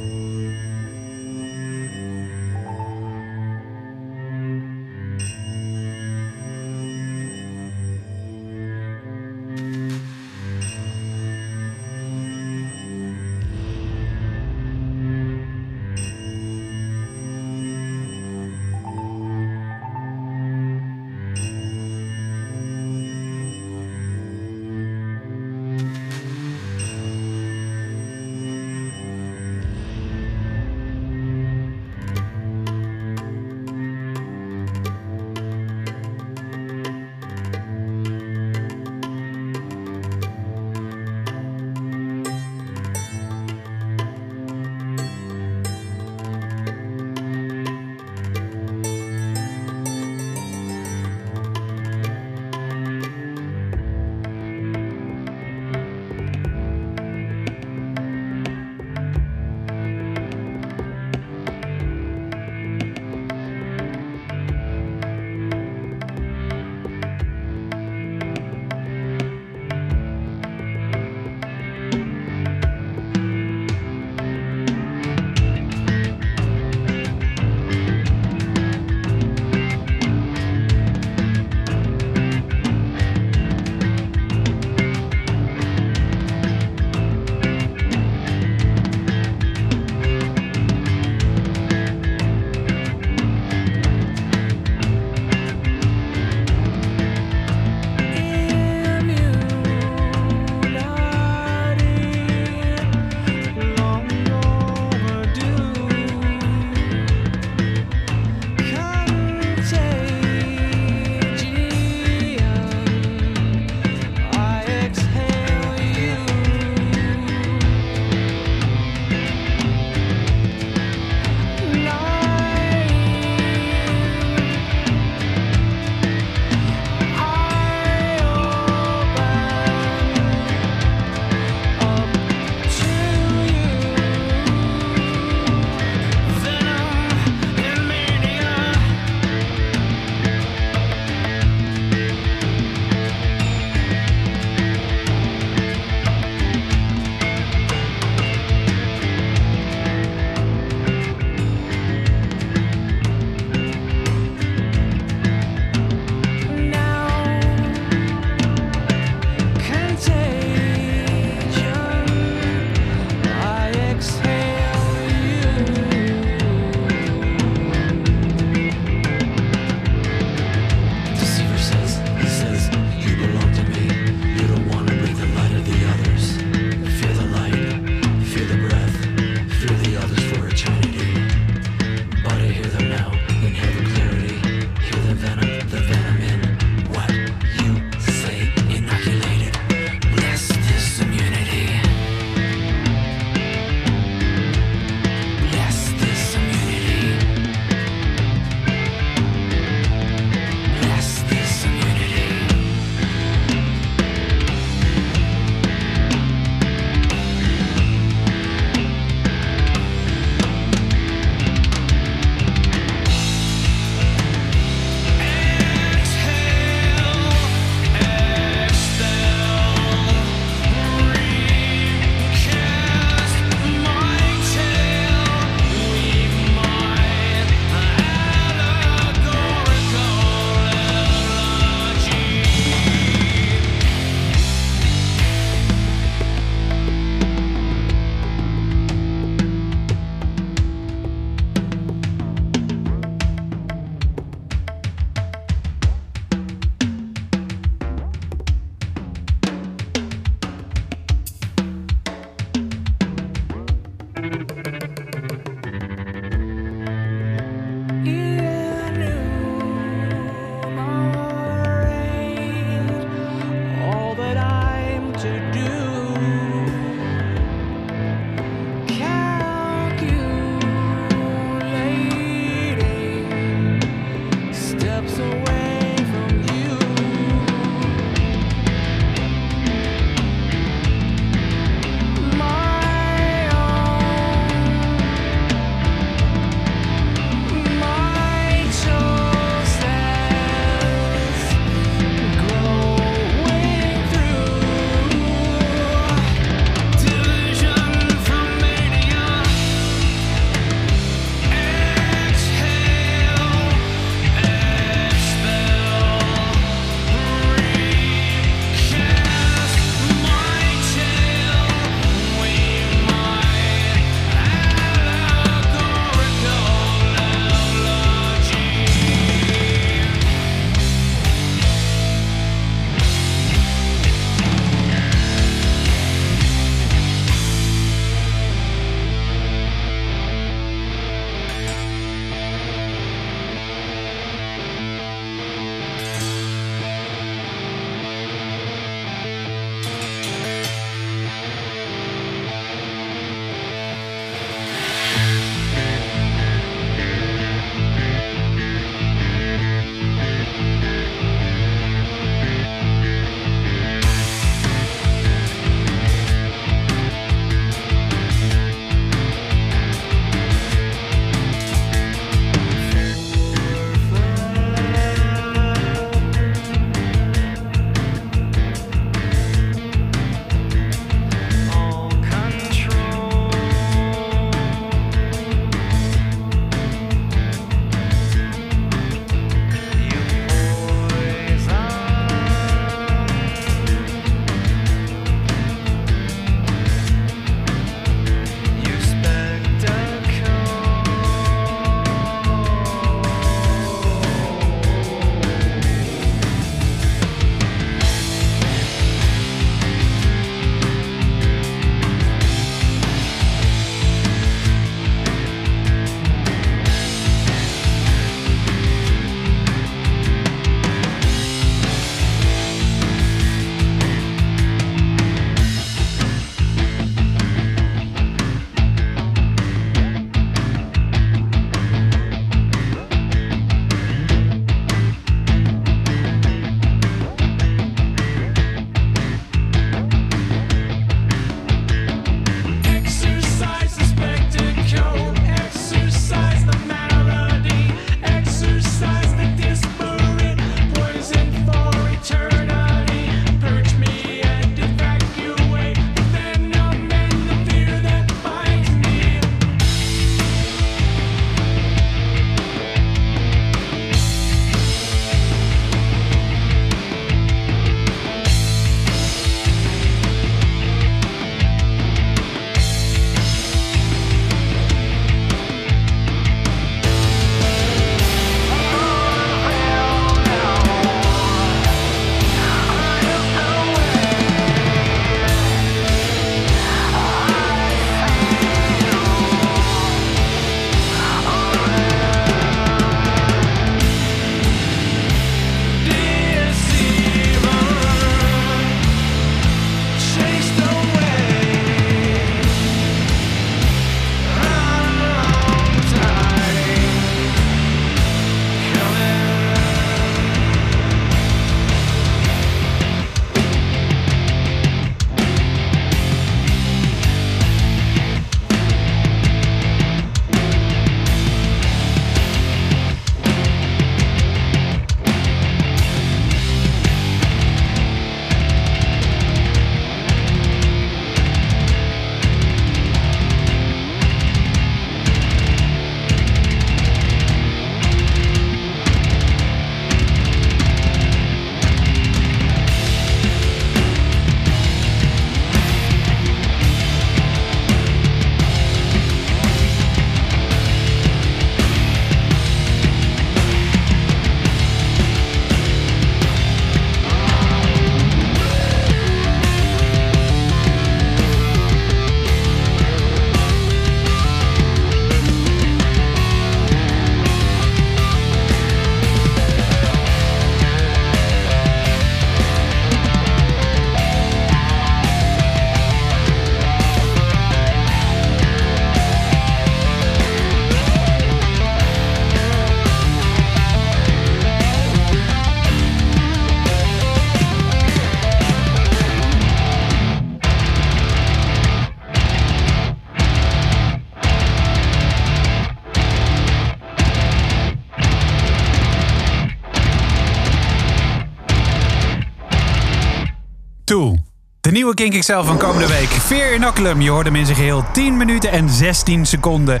De nieuwe Kink XL van komende week. Fear Inoculum. Je hoorde hem in zijn geheel 10 minuten en 16 seconden.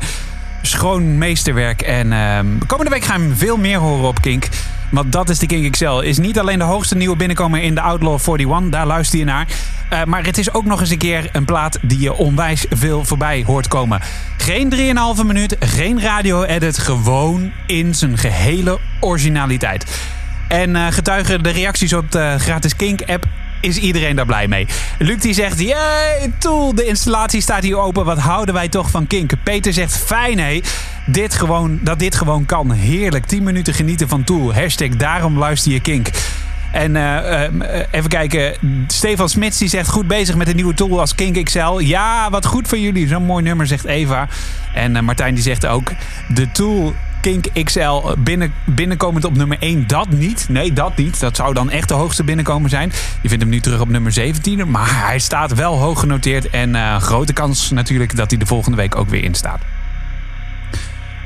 Schoon meesterwerk. En ehm, komende week gaan we veel meer horen op Kink. Want dat is de Kink XL. Is niet alleen de hoogste nieuwe binnenkomer in de Outlaw 41. Daar luister je naar. Eh, maar het is ook nog eens een keer een plaat die je onwijs veel voorbij hoort komen. Geen 3,5 minuut. Geen radio-edit. Gewoon in zijn gehele originaliteit. En eh, getuigen de reacties op de gratis Kink-app is iedereen daar blij mee. Luc die zegt, jee, Tool, de installatie staat hier open. Wat houden wij toch van Kink? Peter zegt, fijn hé, dit gewoon, dat dit gewoon kan. Heerlijk, 10 minuten genieten van Tool. Hashtag daarom luister je Kink. En eh, eh, even kijken, Stefan Smits die zegt goed bezig met een nieuwe tool als Kink XL. Ja, wat goed voor jullie. Zo'n mooi nummer, zegt Eva. En eh, Martijn die zegt ook, de tool Kink XL binnen, binnenkomend op nummer 1, dat niet. Nee, dat niet. Dat zou dan echt de hoogste binnenkomen zijn. Je vindt hem nu terug op nummer 17, maar hij staat wel hoog genoteerd. En eh, grote kans natuurlijk dat hij de volgende week ook weer in staat.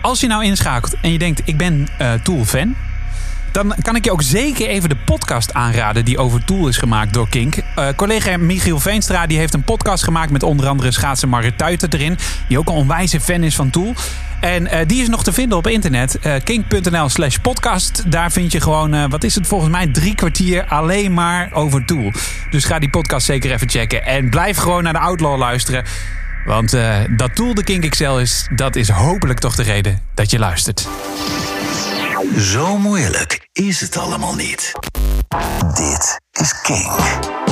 Als je nou inschakelt en je denkt, ik ben eh, Tool-fan... Dan kan ik je ook zeker even de podcast aanraden die over Tool is gemaakt door Kink. Eh, collega Michiel Veenstra die heeft een podcast gemaakt met onder andere schaatser Marit Tuiter erin. Die ook een onwijze fan is van Tool. En eh, die is nog te vinden op internet. eh, kink.nl slash podcast. Daar vind je gewoon, wat is het volgens mij, drie kwartier alleen maar over Tool. Dus ga die podcast zeker even checken. En blijf gewoon naar de Outlaw luisteren. Want dat Tool de Kink XL is, dat is hopelijk toch de reden dat je luistert. Zo moeilijk is het allemaal niet. Dit is Kink.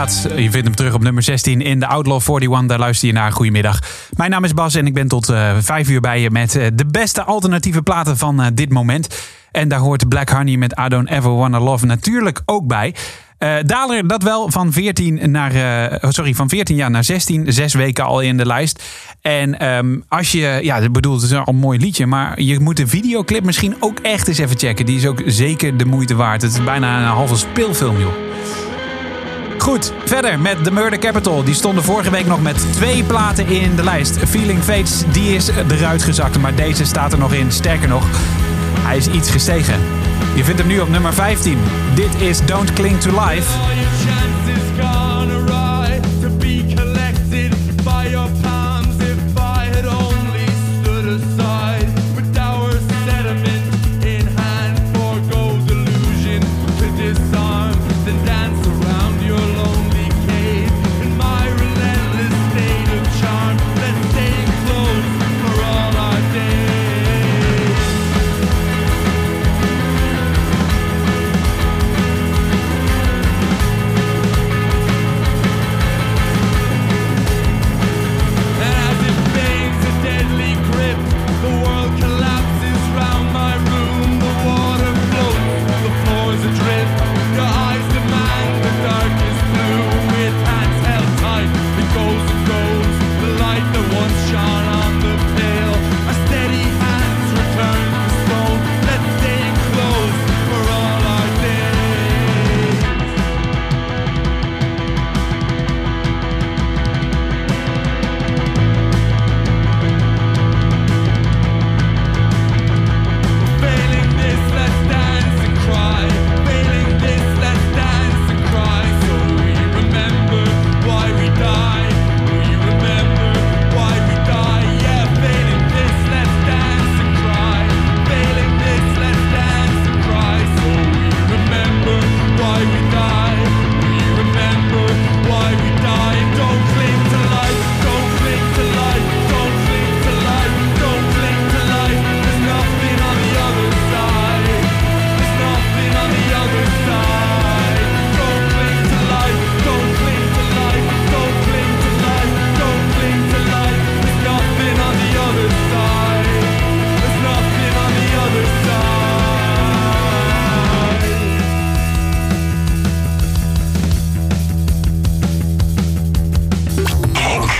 Je vindt hem terug op nummer 16 in de Outlaw 41. Daar luister je naar. Goedemiddag. Mijn naam is Bas en ik ben tot eh 5 uur bij je met eh, de beste alternatieve platen van eh, dit moment. En daar hoort Black Honey met I Don't Ever Wanna Love natuurlijk ook bij. Eh daler dat wel van 14, naar, oh, sorry, van 14 jaar naar 16. Zes weken al in de lijst. En ehm, als je, ja, ik bedoel, het is al een mooi liedje. Maar je moet de videoclip misschien ook echt eens even checken. Die is ook zeker de moeite waard. Het is bijna een halve speelfilm, joh. Goed, verder met The Murder Capital. Die stonden vorige week nog met twee platen in de lijst. Feeling Fates, die is eruit gezakt. Maar deze staat er nog in. Sterker nog, hij is iets gestegen. Je vindt hem nu op nummer 15. Dit is Don't Cling to Life.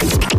Sister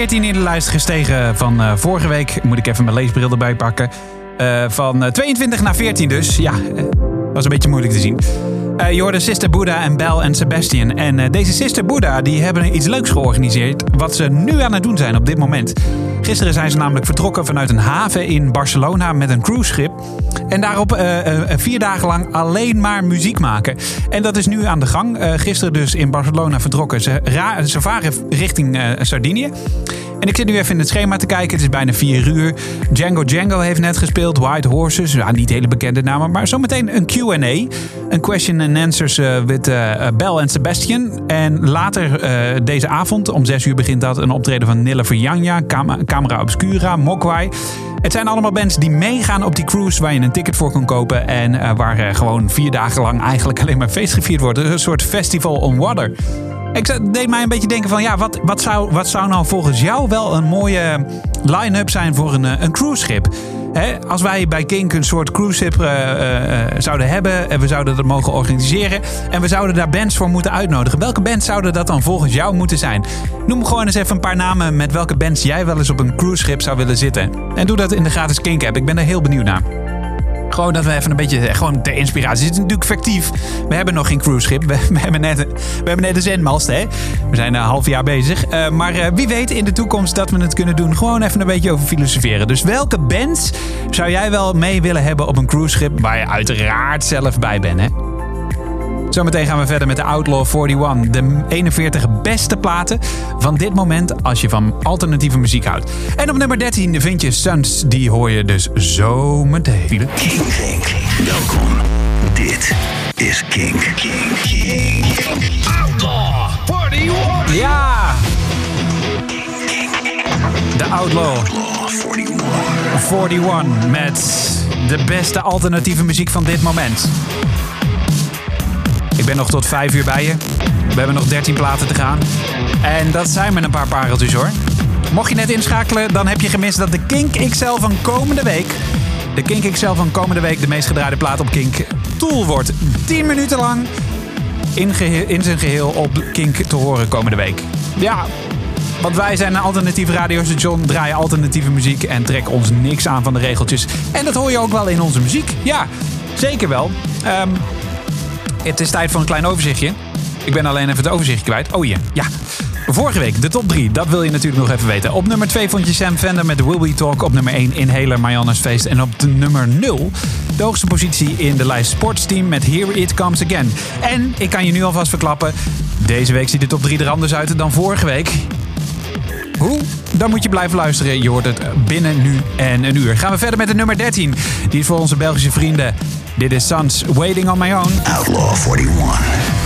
14 in de lijst gestegen van eh, vorige week. Moet ik even mijn leesbril erbij pakken. Eh, van eh, 22 naar 14 dus. Ja, eh, was een beetje moeilijk te zien. Eh je hoorde Sister Buddha en Bel en Sebastian. En eh, deze Sister Buddha die hebben iets leuks georganiseerd. Wat ze nu aan het doen zijn op dit moment. Gisteren zijn ze namelijk vertrokken vanuit een haven in Barcelona met een cruiseschip. En daarop eh, eh, vier dagen lang alleen maar muziek maken. En dat is nu aan de gang. Eh, gisteren dus in Barcelona vertrokken. Ze, ze varen richting eh, Sardinië. En ik zit nu even in het schema te kijken. Het is bijna vier uur. Django Django heeft net gespeeld. White Horses. Ja, niet hele bekende namen. Maar zometeen een Q&A. Een question and answers eh, met eh, Bel en Sebastian. En later eh, deze avond, om zes uur begint dat, een optreden van Nille Verjanja, Cam- Camera Obscura, Mokwai. Het zijn allemaal bands die meegaan op die cruise waar je een ticket voor kan kopen. En eh, waar eh, gewoon vier dagen lang eigenlijk alleen maar feest gevierd wordt. Een soort festival on water. Ik deed mij een beetje denken van ja, wat, wat, zou, wat zou nou volgens jou wel een mooie line-up zijn voor een, eh, een cruiseschip? Hè, als wij bij Kink een soort cruiseschip eh, eh, eh, zouden hebben en we zouden dat mogen organiseren en we zouden daar bands voor moeten uitnodigen. Welke bands zouden dat dan volgens jou moeten zijn? Noem gewoon eens even een paar namen met welke bands jij wel eens op een cruiseschip zou willen zitten. En doe dat in de gratis Kink app. Ik ben er heel benieuwd naar. Gewoon dat we even een beetje, eh, gewoon ter inspiratie. Het is natuurlijk fictief. We hebben nog geen cruiseschip. We, we, hebben, net, we hebben net een zendmast, hè. We zijn een half jaar bezig. Eh, maar eh, wie weet in de toekomst dat we het kunnen doen. Gewoon even een beetje over filosoferen. Dus welke bands zou jij wel mee willen hebben op een cruiseschip... waar je uiteraard zelf bij bent, hè? Zometeen gaan we verder met de Outlaw 41. De 41 beste platen van dit moment als je van alternatieve muziek houdt. En op nummer 13 vind je Suns. Die hoor je dus zo meteen. Kink, Kink. Welkom. Dit is Kink. Kink, Kink. Outlaw 41. Ja! De Outlaw 41 met de beste alternatieve muziek van dit moment. Ik ben nog tot 5 uur bij je. We hebben nog 13 platen te gaan. En dat zijn met een paar pareltjes hoor. Mocht je net inschakelen, dan heb je gemist dat de Kink XL van komende week... De Kink XL van komende week de meest gedraaide plaat op Kink Tool wordt. 10 minuten lang in, in zijn geheel op Kink te horen komende week. Ja, want wij zijn een alternatief radiostation, draaien alternatieve muziek en trekken ons niks aan van de regeltjes. En dat hoor je ook wel in onze muziek. Ja, zeker wel. Ehm, het is tijd voor een klein overzichtje. Ik ben alleen even het overzichtje kwijt. Oh hier, ja. Vorige week de top 3, dat wil je natuurlijk nog even weten. Op nummer 2 vond je Sam Fender met Will We Talk. Op nummer 1 Inhaler, Marianne's Feest. En op de nummer 0 de hoogste positie in de lijst Sportsteam met Here It Comes Again. En ik kan je nu alvast verklappen, deze week ziet de top 3 er anders uit dan vorige week. Hoe? Dan moet je blijven luisteren. Je hoort het binnen nu en een uur. Gaan we verder met de nummer 13. Die is voor onze Belgische vrienden. Dit is Sans Waiting on My Own. Outlaw 41.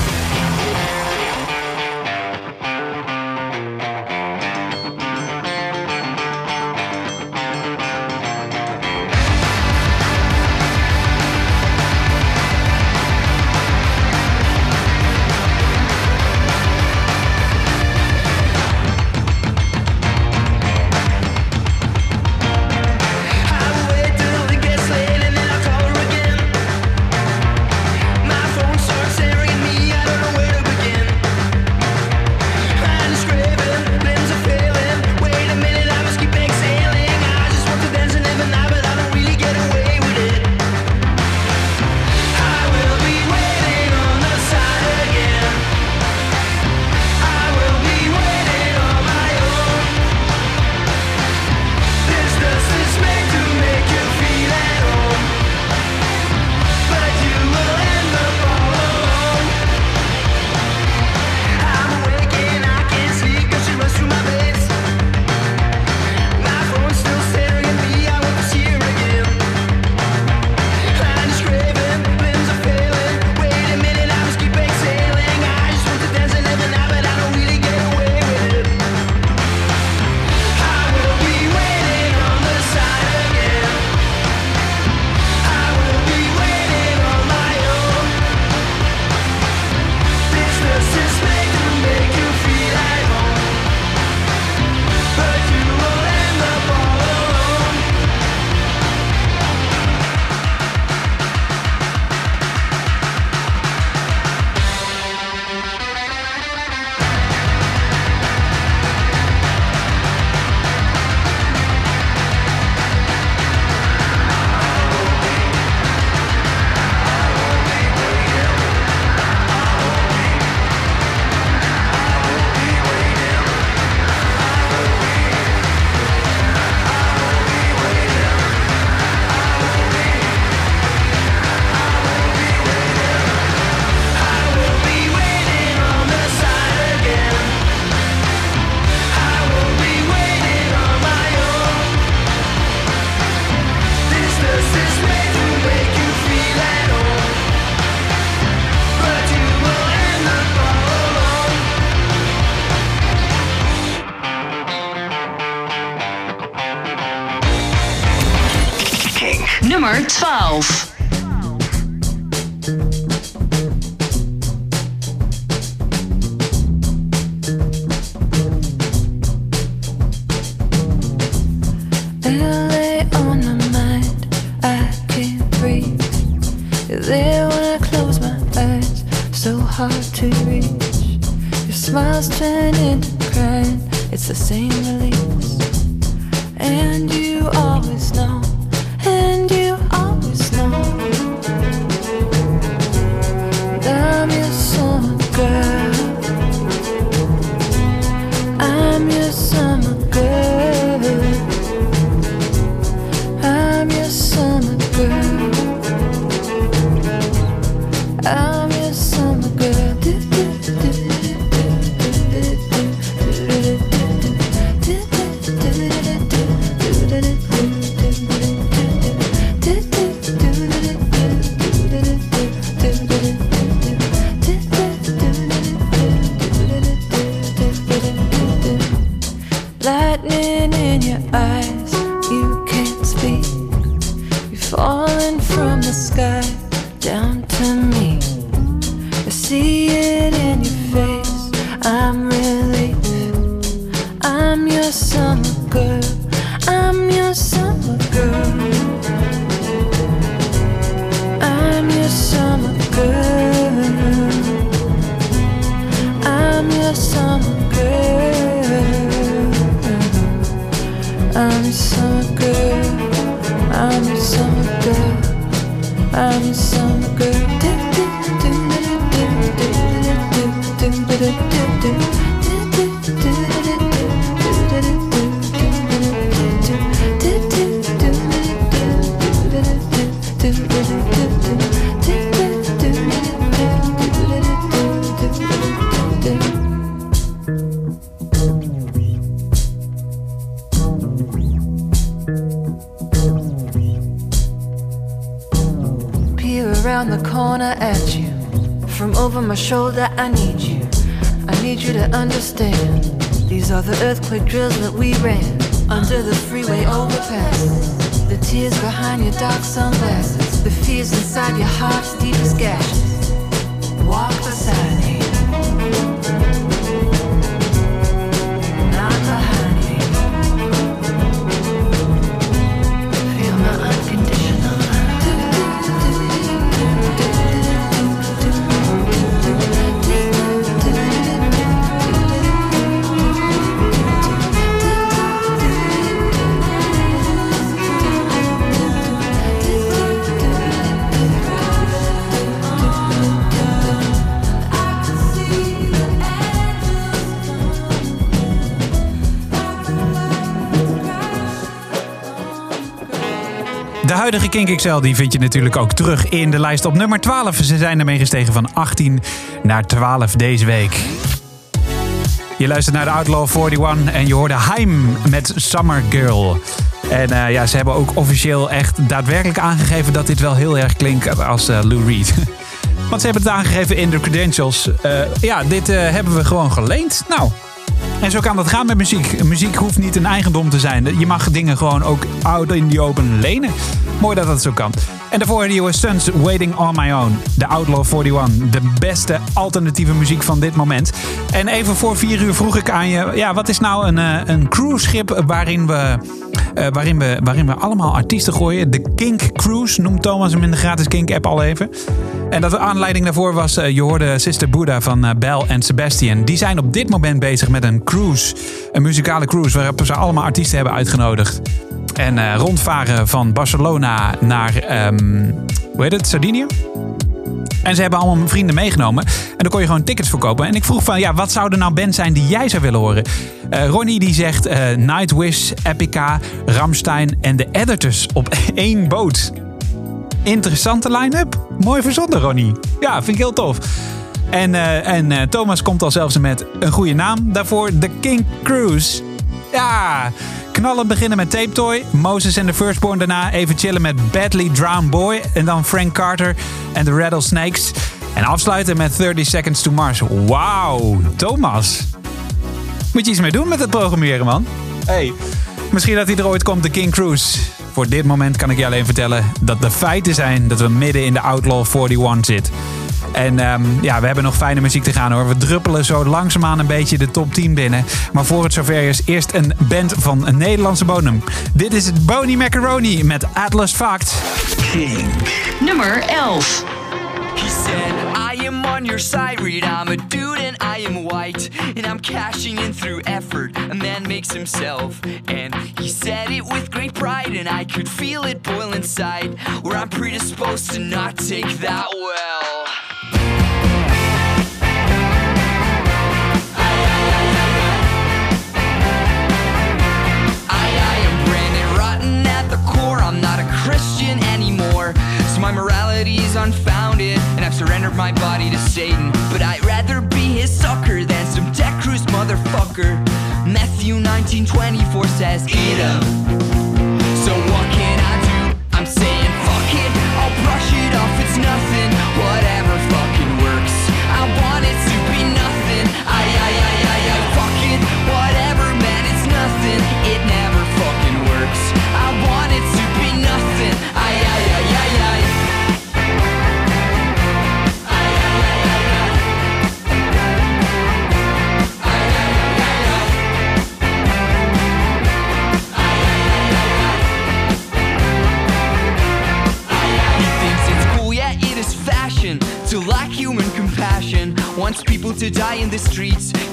Kink XL die vind je natuurlijk ook terug in de lijst op nummer 12. Ze zijn ermee gestegen van 18 naar 12 deze week. Je luistert naar de Outlaw 41 en je hoorde Haim met Summer Girl. En eh, ja, ze hebben ook officieel echt daadwerkelijk aangegeven dat dit wel heel erg klinkt als eh, Lou Reed. Want ze hebben het aangegeven in de credentials. Eh, ja, dit hebben we gewoon geleend. Nou, en zo kan dat gaan met muziek. Muziek hoeft niet een eigendom te zijn. Je mag dingen gewoon ook out in the open lenen. Mooi dat dat zo kan. En daarvoor de US Sons Waiting on My Own. De Outlaw 41. De beste alternatieve muziek van dit moment. En even voor vier uur vroeg ik aan je... Ja, wat is nou een, eh, een cruiseschip waarin we, eh, waarin, we, waarin we allemaal artiesten gooien? De Kink Cruise noemt Thomas hem in de gratis Kink app al even. En dat de aanleiding daarvoor was... eh, je hoorde Sister Buddha van Bel en Sebastian. Die zijn op dit moment bezig met een cruise. Een muzikale cruise waarop ze allemaal artiesten hebben uitgenodigd. En eh, rondvaren van Barcelona naar, ehm, hoe heet het, Sardinië? En ze hebben allemaal vrienden meegenomen. En dan kon je gewoon tickets verkopen. En ik vroeg van, ja, wat zou er nou band zijn die jij zou willen horen? Eh, Ronnie die zegt eh, Nightwish, Epica, Ramstein en de Editors op één boot. Interessante line-up. Mooi verzonnen, Ronnie. Ja, vind ik heel tof. En, en Thomas komt al zelfs met een goede naam daarvoor. The King Cruise. Ja, alle beginnen met Tape Toy. Moses en the Firstborn daarna even chillen met Badly Drowned Boy. En dan Frank Carter en de Rattlesnakes. En afsluiten met 30 Seconds to Mars. Wauw, Thomas. Moet je iets mee doen met het programmeren, man. Hey. Misschien dat hij er ooit komt, de King Cruise. Voor dit moment kan ik je alleen vertellen dat de feiten zijn dat we midden in de Outlaw 41 zitten. En um, ja, we hebben nog fijne muziek te gaan hoor. We druppelen zo langzaamaan een beetje de top 10 binnen. Maar voor het zover is eerst een band van een Nederlandse bodem. Dit is het Boney Macaroni met Atlas Fact. King. Nummer 11. He said, I am on your side, read I'm a dude and I am white. And I'm cashing in through effort, a man makes himself. And he said it with great pride, and I could feel it boiling inside. Where I'm predisposed to not take that well. My morality is unfounded, and I've surrendered my body to Satan. But I'd rather be his sucker than some tech cruise motherfucker. Matthew 19:24 says, "Eat him." So what can I do? I'm saying, fuck it. I'll brush it off. It's nothing. to die in the streets.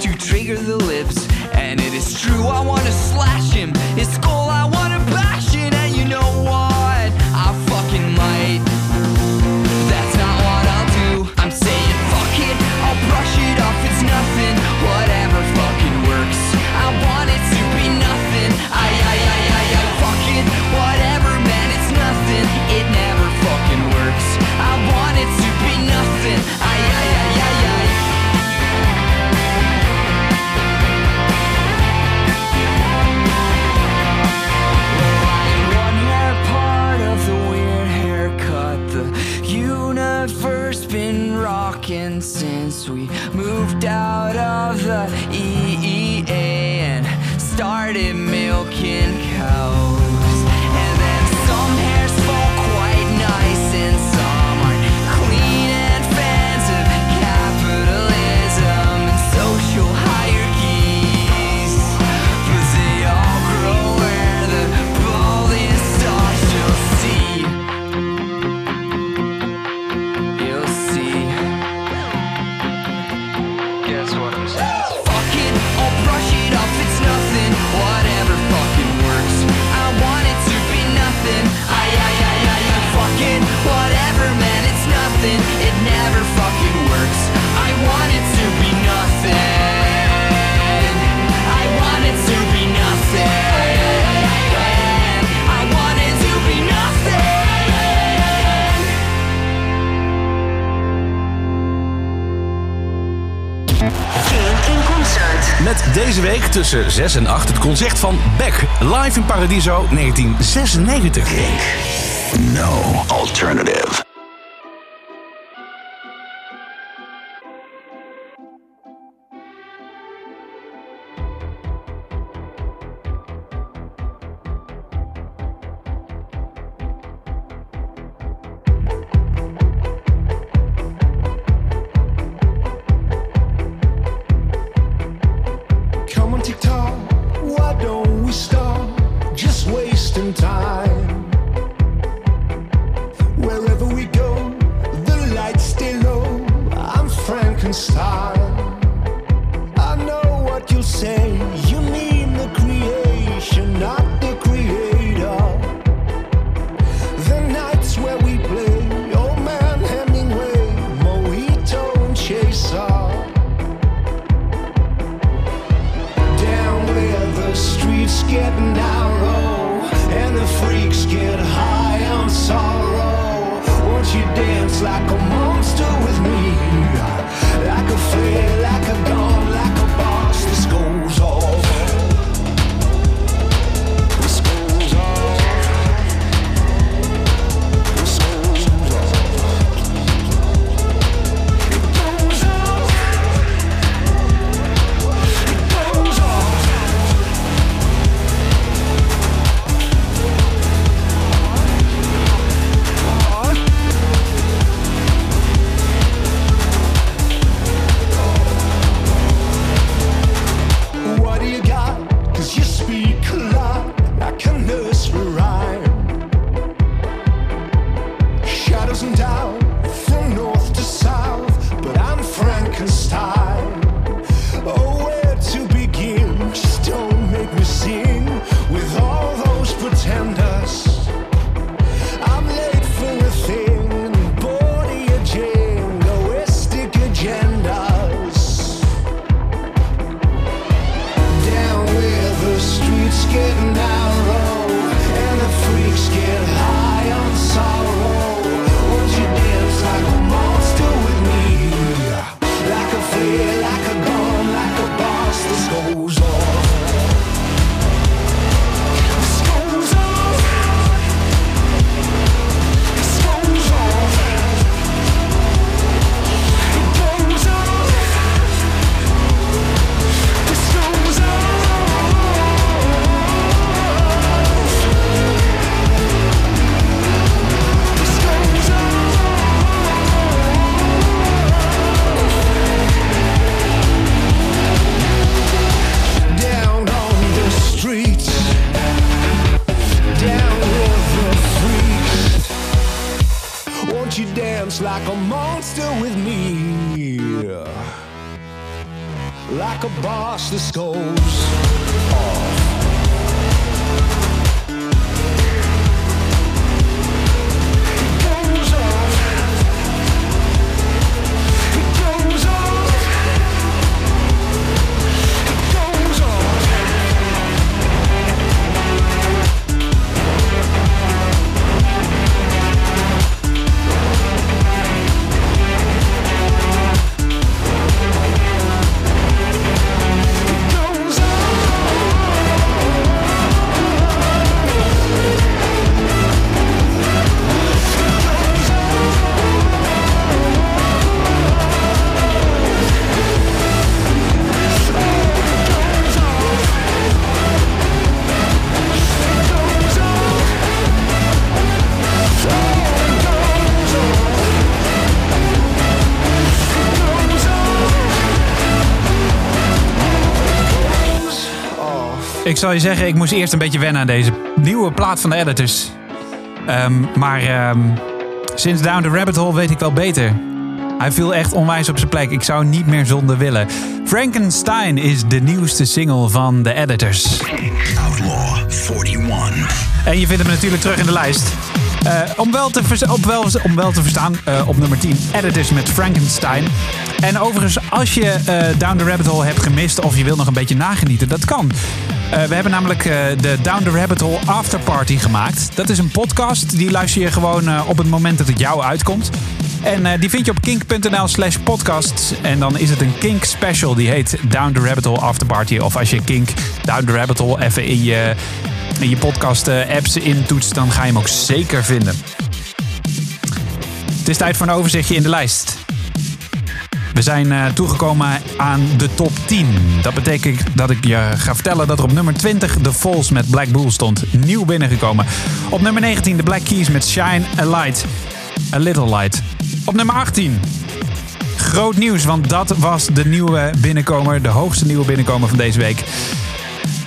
tussen 6 en 8 het concert van Beck live in Paradiso 1996. Think. No alternative. Ik zal je zeggen, ik moest eerst een beetje wennen aan deze nieuwe plaat van de editors. Ehm, maar ehm, sinds Down the Rabbit Hole weet ik wel beter. Hij viel echt onwijs op zijn plek. Ik zou niet meer zonder willen. Frankenstein is de nieuwste single van de editors. Outlaw 41. En je vindt hem natuurlijk terug in de lijst. Eh, om, wel te vers- op wel, om wel te verstaan, eh, op nummer 10, Editors met Frankenstein. En overigens, als je eh, Down the Rabbit Hole hebt gemist of je wil nog een beetje nagenieten, dat kan. Eh, we hebben namelijk eh, de Down the Rabbit Hole After Party gemaakt. Dat is een podcast, die luister je gewoon eh, op het moment dat het jou uitkomt. En die vind je op kink.nl slash podcast. En dan is het een Kink special. Die heet Down the Rabbit Hole After Party. Of als je Kink Down the Rabbit Hole even in je, in je podcast apps intoetst, dan ga je hem ook zeker vinden. Het is tijd voor een overzichtje in de lijst. We zijn eh, toegekomen aan de top 10. Dat betekent dat ik je ga vertellen dat er op nummer 20 The Falls met Black Bull stond. Nieuw binnengekomen. Op nummer 19 The Black Keys met Shine a Light. A Little Light. Op nummer 18 Groot nieuws, want dat was de nieuwe binnenkomer. De hoogste nieuwe binnenkomer van deze week.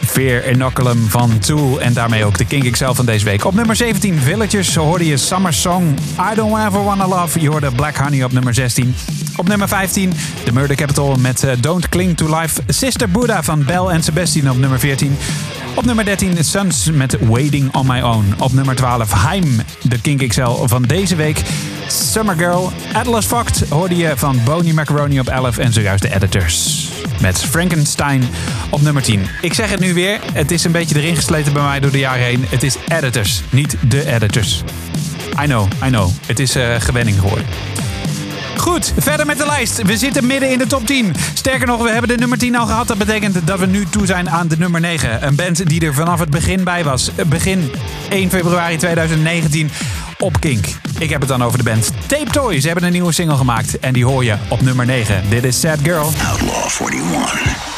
Fear Inoculum van Tool. En daarmee ook de Kink XL van deze week. Op nummer 17 Villagers zo hoorde je Summer Song. I Don't Ever Wanna Love. Je hoorde Black Honey op nummer 16. Op nummer 15 The Murder Capital met eh, Don't Cling to Life. Sister Buddha van Bell en Sebastian op nummer 14. Op nummer 13 Suns met Waiting on My Own. Op nummer 12 Heim, de Kink XL van deze week. Summer Girl, Atlas Fox hoorde je van Boney Macaroni op 11 en zojuist de editors. Met Frankenstein op nummer 10. Ik zeg het nu weer, het is een beetje erin gesleten bij mij door de jaren heen. Het is editors, niet de editors. I know, I know. Het is eh, gewenning geworden. Goed, verder met de lijst. We zitten midden in de top 10. Sterker nog, we hebben de nummer 10 al gehad. Dat betekent dat we nu toe zijn aan de nummer 9. Een band die er vanaf het begin bij was. Begin 1 februari 2019 op Kink. Ik heb het dan over de band Tape Toy. Ze hebben een nieuwe single gemaakt en die hoor je op nummer 9. Dit is Sad Girl. Outlaw 41.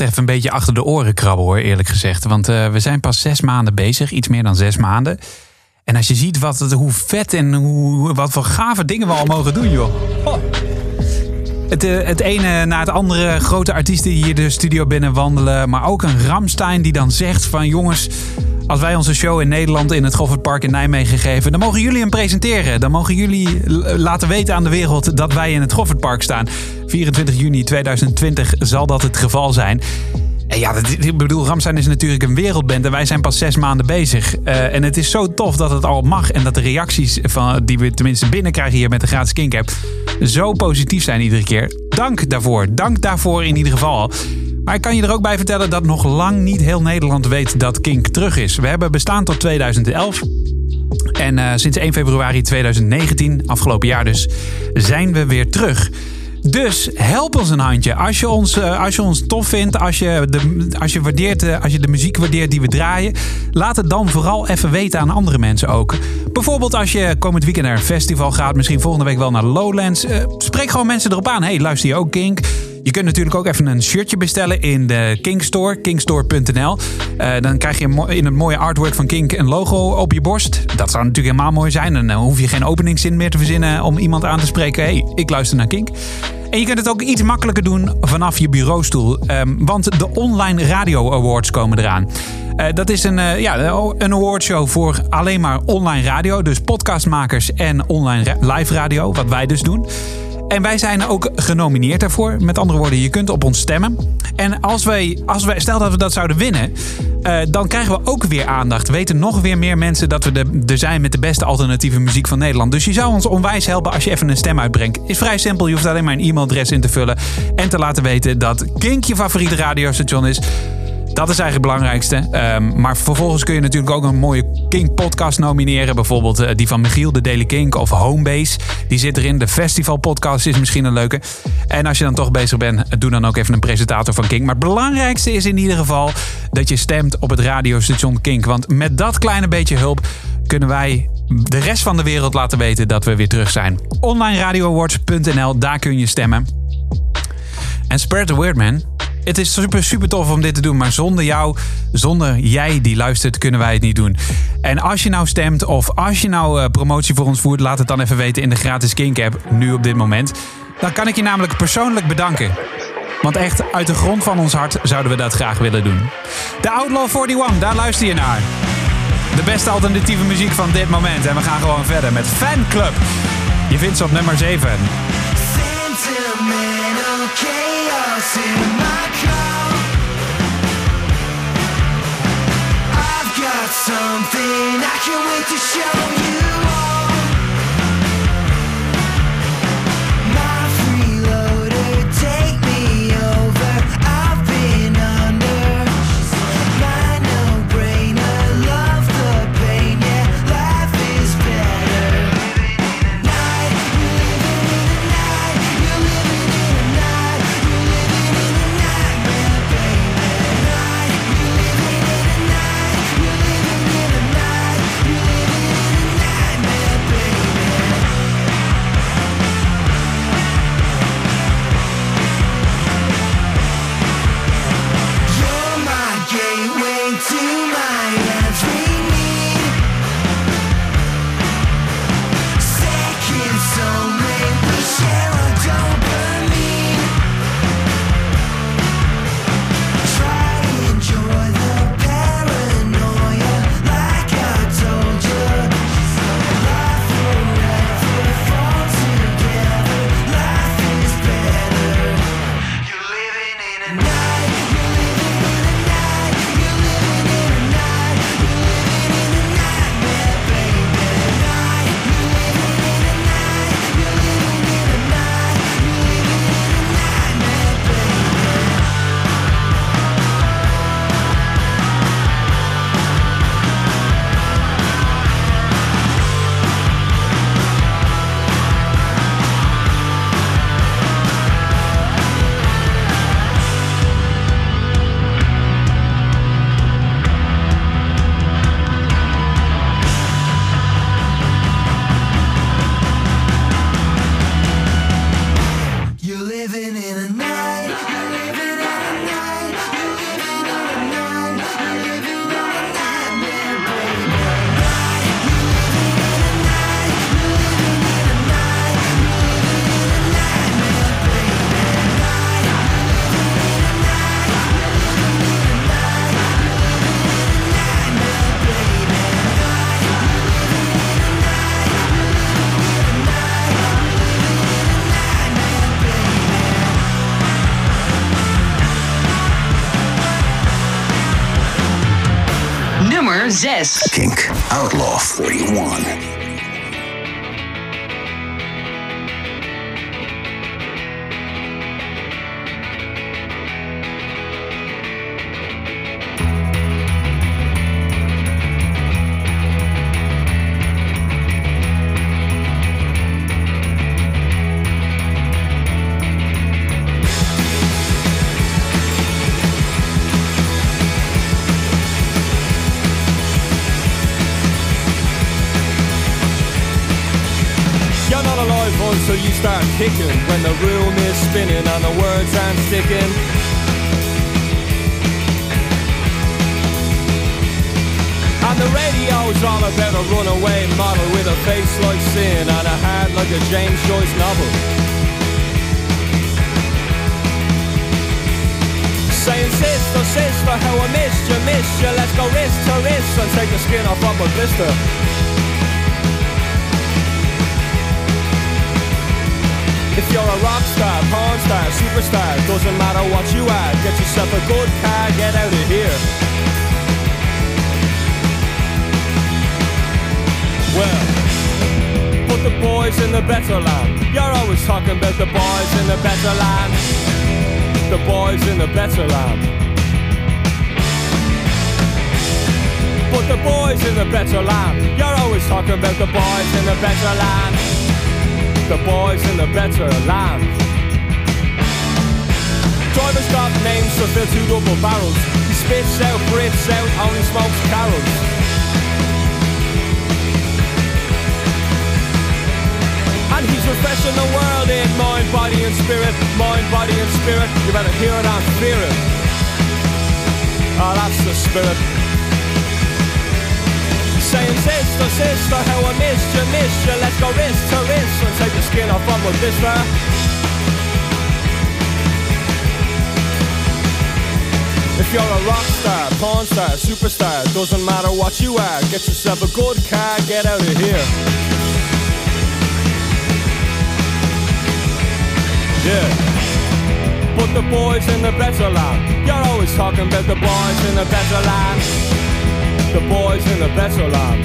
Echt even een beetje achter de oren krabben hoor, eerlijk gezegd. Want eh, we zijn pas zes maanden bezig, iets meer dan zes maanden. En als je ziet wat, hoe vet en hoe, wat voor gave dingen we al mogen doen, joh. Oh. Het, eh, het ene na het andere grote artiesten die hier de studio binnen wandelen. Maar ook een Ramstein die dan zegt van jongens... Als wij onze show in Nederland in het Goffertpark in Nijmegen geven... dan mogen jullie hem presenteren. Dan mogen jullie l- laten weten aan de wereld dat wij in het Goffertpark staan. 24 juni 2020 zal dat het geval zijn. En ja, ik bedoel, Ramstein is natuurlijk een wereldband en wij zijn pas zes maanden bezig. Eh, en het is zo tof dat het al mag en dat de reacties van, die we tenminste binnenkrijgen hier met de gratis Kinkcap zo positief zijn iedere keer. Dank daarvoor. Dank daarvoor in ieder geval. Maar ik kan je er ook bij vertellen dat nog lang niet heel Nederland weet dat Kink terug is. We hebben bestaan tot 2011. En eh, sinds 1 februari 2019, afgelopen jaar dus, zijn we weer terug. Dus help ons een handje. Als je ons, eh, als je ons tof vindt, als je, de, als, je waardeert, eh, als je de muziek waardeert die we draaien, laat het dan vooral even weten aan andere mensen ook. Bijvoorbeeld als je komend weekend naar een festival gaat, misschien volgende week wel naar Lowlands. eh, spreek gewoon mensen erop aan. Hey, luister je ook Kink? Je kunt natuurlijk ook even een shirtje bestellen in de Kink Store, kinkstore.nl. Eh, dan krijg je in het mooie artwork van Kink een logo op je borst. Dat zou natuurlijk helemaal mooi zijn. En dan hoef je geen openingszin meer te verzinnen om iemand aan te spreken. hey, ik luister naar Kink. En je kunt het ook iets makkelijker doen vanaf je bureaustoel. Ehm, want de Online Radio Awards komen eraan. Eh, dat is een, eh, ja, een awardshow voor alleen maar online radio. Dus podcastmakers en online live radio, wat wij dus doen. En wij zijn ook genomineerd daarvoor. Met andere woorden, je kunt op ons stemmen. En als wij, als wij stel dat we dat zouden winnen, eh, dan krijgen we ook weer aandacht. Weten nog weer meer mensen dat we er zijn met de beste alternatieve muziek van Nederland. Dus je zou ons onwijs helpen als je even een stem uitbrengt. Is vrij simpel. Je hoeft alleen maar een e-mailadres in te vullen. En te laten weten dat Kink je favoriete radiostation is. Dat is eigenlijk het belangrijkste. Ehm, maar vervolgens kun je natuurlijk ook een mooie Kink podcast nomineren. Bijvoorbeeld eh, die van Michiel, de Daily Kink of Homebase. Die zit erin. De festival podcast is misschien een leuke. En als je dan toch bezig bent, doe dan ook even een presentator van Kink. Maar het belangrijkste is in ieder geval dat je stemt op het radiostation Kink. Want met dat kleine beetje hulp kunnen wij de rest van de wereld laten weten dat we weer terug zijn. Onlineradioawards.nl, daar kun je stemmen. En spread the word, man. Het is super, super tof om dit te doen. Maar zonder jou, zonder jij die luistert, kunnen wij het niet doen. En als je nou stemt of als je nou eh, promotie voor ons voert... laat het dan even weten in de gratis Kink app, nu op dit moment. Dan kan ik je namelijk persoonlijk bedanken. Want echt, uit de grond van ons hart zouden we dat graag willen doen. De Outlaw 41, daar luister je naar. De beste alternatieve muziek van dit moment. En we gaan gewoon verder met Fanclub. Je vindt ze op nummer 7. Sentimental something I can't wait to show you Nummer alive until you start kicking when the room is spinning and the words aren't sticking. And the radio's all about a runaway model with a face like sin and a heart like a James Joyce novel. Saying sister, sister, how I missed you, missed you Let's go wrist to wrist and take the skin off of a blister If you're a rock star, porn star, superstar Doesn't matter what you are Get yourself a good car, get out of here Well Put the boys in the better land You're always talking about the boys in the better land the boys in the better land. But the boys in the better land, you're always talking about the boys in the better land. The boys in the better land. Drivers got names to fill two double barrels. He spits out, breathes out, only smokes carols. And he's refreshing the world in mind, body and spirit, mind, body and spirit. You better hear it and fear it. Oh, that's the spirit. Saying sister, sister, how I missed you, missed you. Let's go wrist to wrist and take the skin off on with this there. If you're a rock star, porn star, superstar, doesn't matter what you are. Get yourself a good car, get out of here. Yeah. But the boys in the better land, you're always talking about the boys in the better land. The boys in the better land.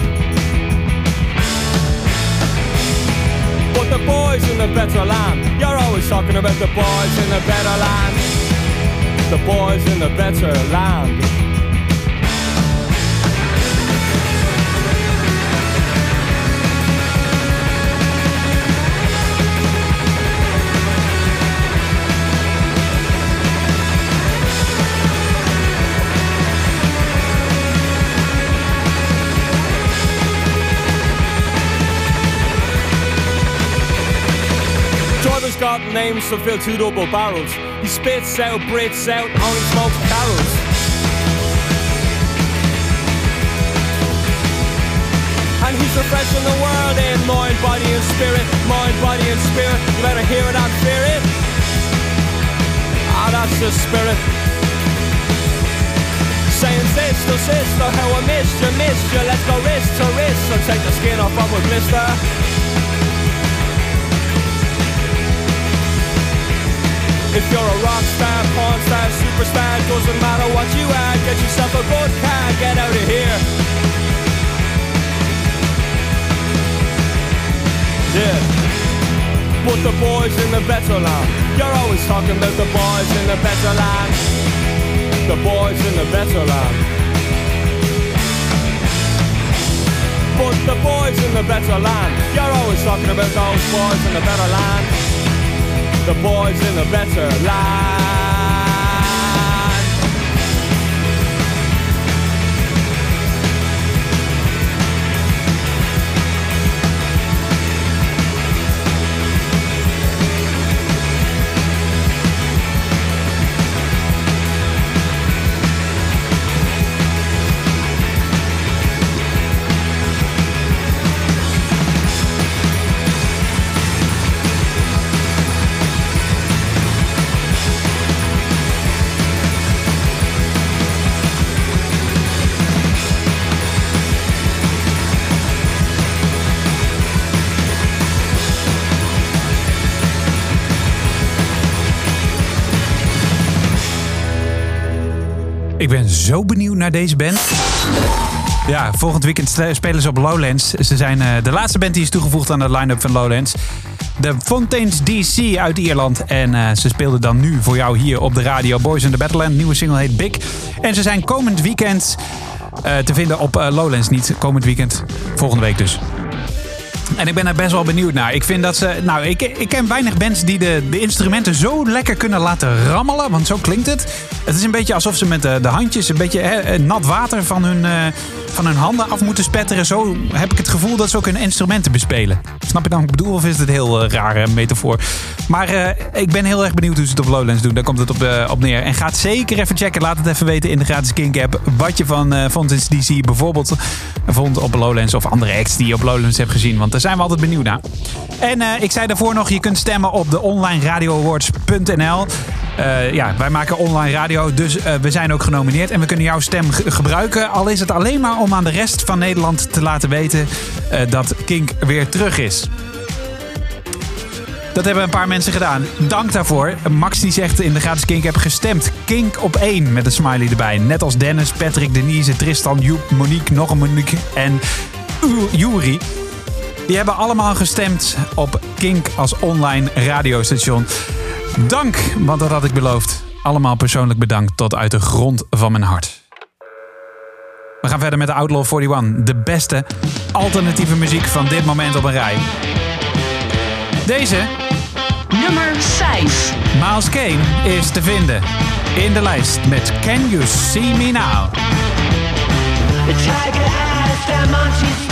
But the boys in the better land, you're always talking about the boys in the better land. The boys in the better land. Names to fill two double barrels. He spits out, breathes out, only smokes carols. And he's refreshing the world in mind, body and spirit, mind, body and spirit. You better hear it and fear it. Ah, that's the spirit. Saying sister, sister, how I missed you, missed you. Let's go wrist to wrist and take the skin off of a blister. If you're a rock star, porn star, superstar, doesn't matter what you are, get yourself a good car, get out of here. Yeah. Put the boys in the better land. You're always talking about the boys in the better land. The boys in the better land. Put the boys in the better land. You're always talking about those boys in the better land the boys in the better land. Zo benieuwd naar deze band. Ja, volgend weekend spelen ze op Lowlands. Ze zijn eh, de laatste band die is toegevoegd aan de line-up van Lowlands. De Fontaines DC uit Ierland. En eh, ze speelden dan nu voor jou hier op de radio Boys in the Battleland. Nieuwe single heet Big. En ze zijn komend weekend eh, te vinden op Lowlands. Niet komend weekend, volgende week dus. En ik ben er best wel benieuwd naar. Ik vind dat ze. Nou, ik, ik ken weinig bands die de, de instrumenten zo lekker kunnen laten rammelen. Want zo klinkt het. Het is een beetje alsof ze met de, de handjes een beetje hè, nat water van hun, eh, van hun handen af moeten spetteren. Zo heb ik het gevoel dat ze ook hun instrumenten bespelen. Snap je dan wat ik bedoel? Of is het een heel eh, rare metafoor? Maar eh, ik ben heel erg benieuwd hoe ze het op Lowlands doen. Daar komt het op, eh, op neer. En ga het zeker even checken. Laat het even weten in de gratis Kink app. Wat je van eh Fontaine's DC bijvoorbeeld vond op Lowlands. Of andere acts die je op Lowlands hebt gezien. Want daar zijn we altijd benieuwd naar. En eh, ik zei daarvoor nog, je kunt stemmen op de onlineradioawards.nl. Eh ja, wij maken online radio, dus eh, we zijn ook genomineerd. En we kunnen jouw stem ge- gebruiken. Al is het alleen maar om aan de rest van Nederland te laten weten dat Kink weer terug is. Dat hebben een paar mensen gedaan. Dank daarvoor. Max die zegt in de gratis Kink heb gestemd. Kink op één met een smiley erbij. Net als Dennis, Patrick, Denise, Tristan, Joep, Monique, nog een Monique en Juri. Die hebben allemaal gestemd op Kink als online radiostation. Dank, want dat had ik beloofd. Allemaal persoonlijk bedankt tot uit de grond van mijn hart. We gaan verder met de Outlaw 41. De beste alternatieve muziek van dit moment op een rij. Deze, Nummer 5. Miles Kane, is te vinden in de lijst met Can You See Me Now? The tiger eyes,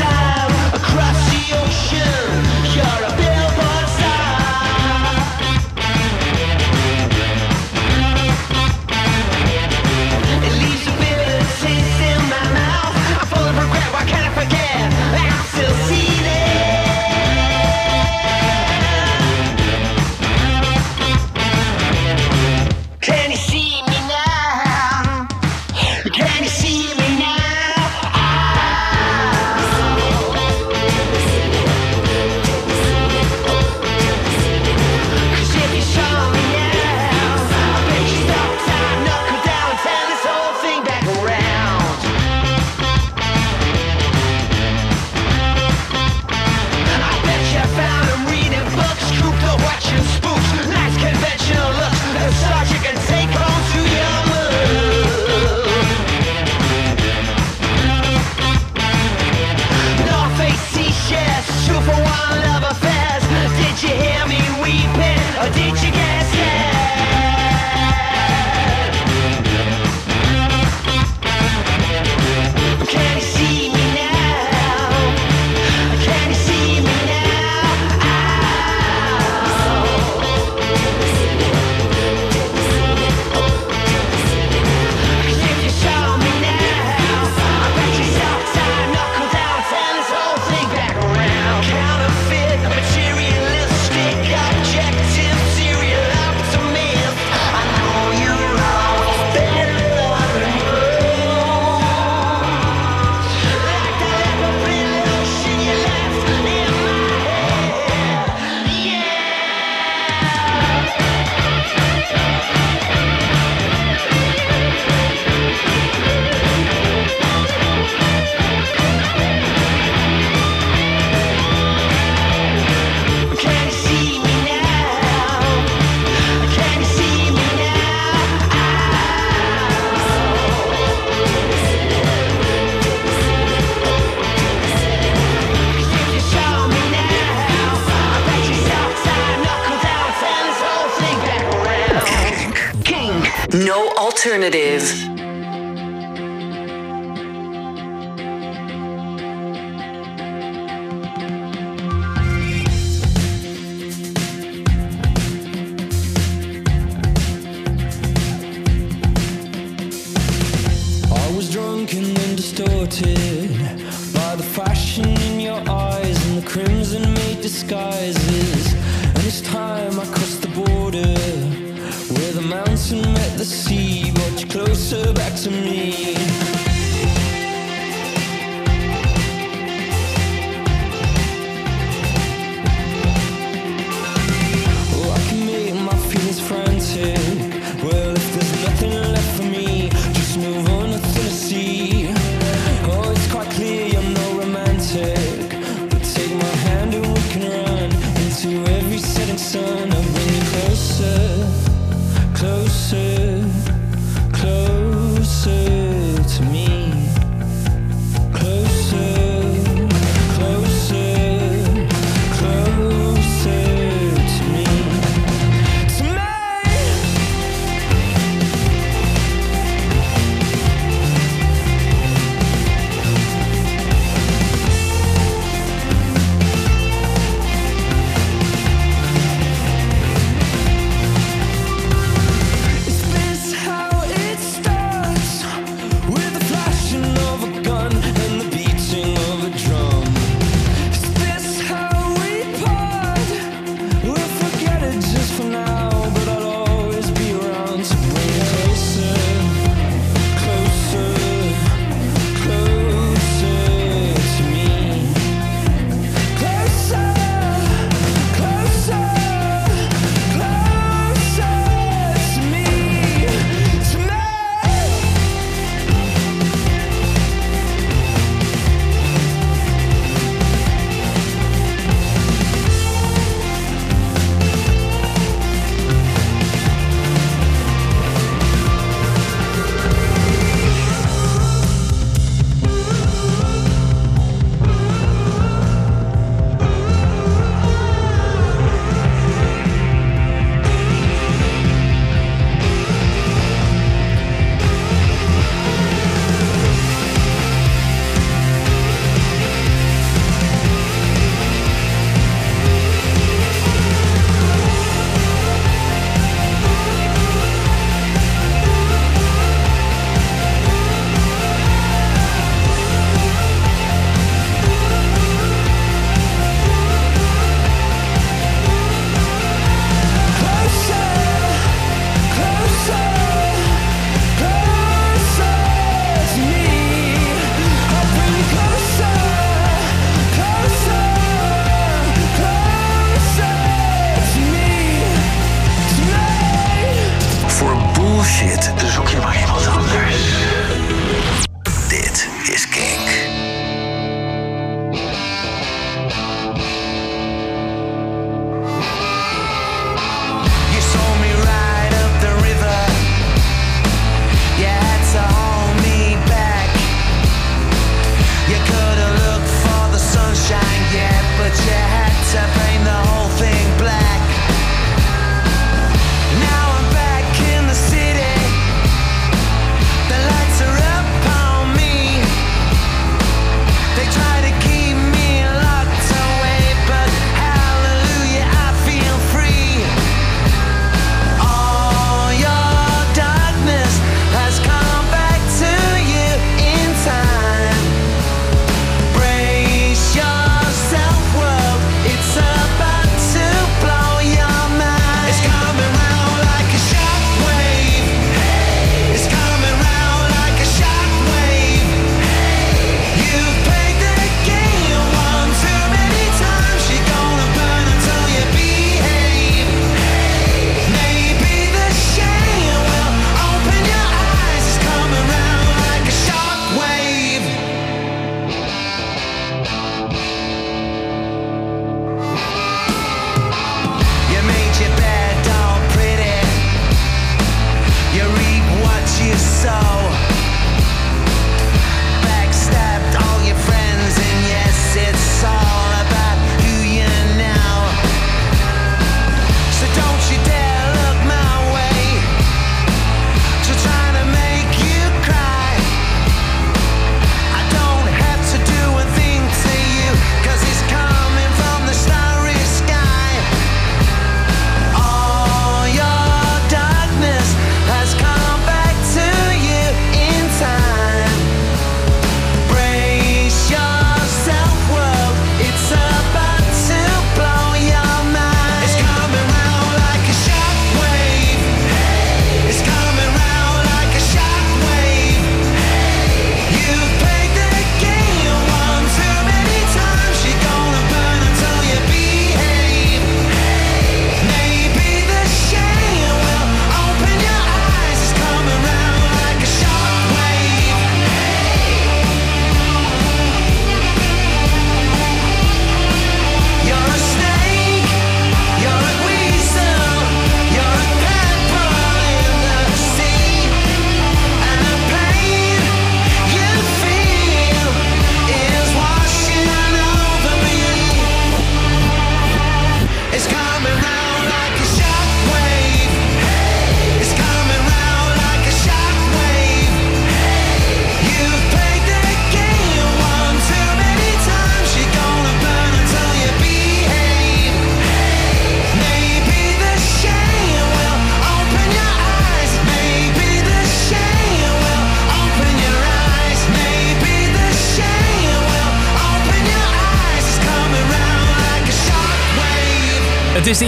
alternative.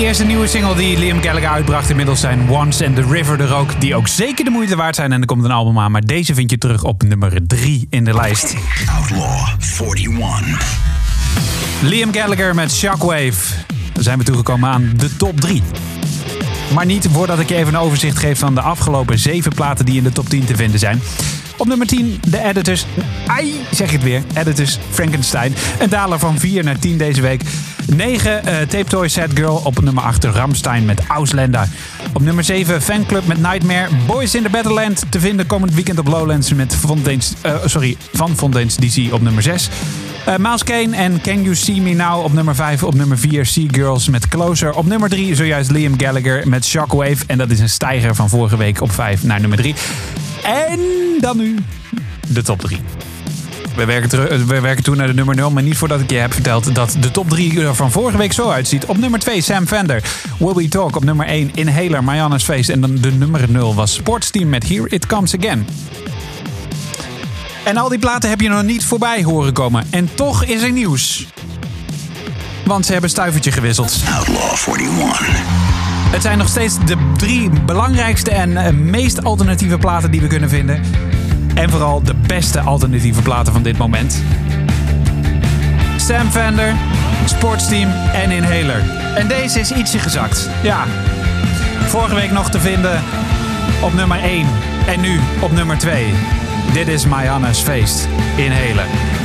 Eerste nieuwe single die Liam Gallagher uitbracht. Inmiddels zijn Once and the River er ook, die ook zeker de moeite waard zijn. En er komt een album aan, maar deze vind je terug op nummer 3 in de lijst. Outlaw 41. Liam Gallagher met Shockwave. Dan zijn we toegekomen aan de top 3. Maar niet voordat ik je even een overzicht geef van de afgelopen 7 platen die in de top 10 te vinden zijn. Op nummer 10 de Editors. Ai, zeg ik het weer. Editors Frankenstein. Een daler van 4 naar 10 deze week. 9 eh, Tape Toy Sad Girl. Op nummer 8 Ramstein met Ausländer. Op nummer 7 Fanclub met Nightmare. Boys in the Battleland te vinden komend weekend op Lowlands met Fontaine's, eh, sorry, van Fontaine's DC op nummer 6. Eh Miles Kane en Can You See Me Now op nummer 5. Op nummer 4 Sea Girls met Closer. Op nummer 3 zojuist Liam Gallagher met Shockwave. En dat is een stijger van vorige week op 5 naar nummer 3. En dan nu de top 3. We werken, teru- eh, we werken toe naar de nummer 0, maar niet voordat ik je heb verteld dat de top 3 er van vorige week zo uitziet. Op nummer 2 Sam Fender, Will We Talk. Op nummer 1 Inhaler, Marianne's Face. En dan de nummer 0 was Sportsteam met Here It Comes Again. En al die platen heb je nog niet voorbij horen komen. En toch is er nieuws. Want ze hebben stuivertje gewisseld. Outlaw 41. Het zijn nog steeds de drie belangrijkste en eh, meest alternatieve platen die we kunnen vinden. En vooral de beste alternatieve platen van dit moment. Sam Fender, Sportsteam en Inhaler. En deze is ietsje gezakt. Ja. Vorige week nog te vinden op nummer 1. En nu op nummer 2. Dit is Marianne's Feest. Inhaler.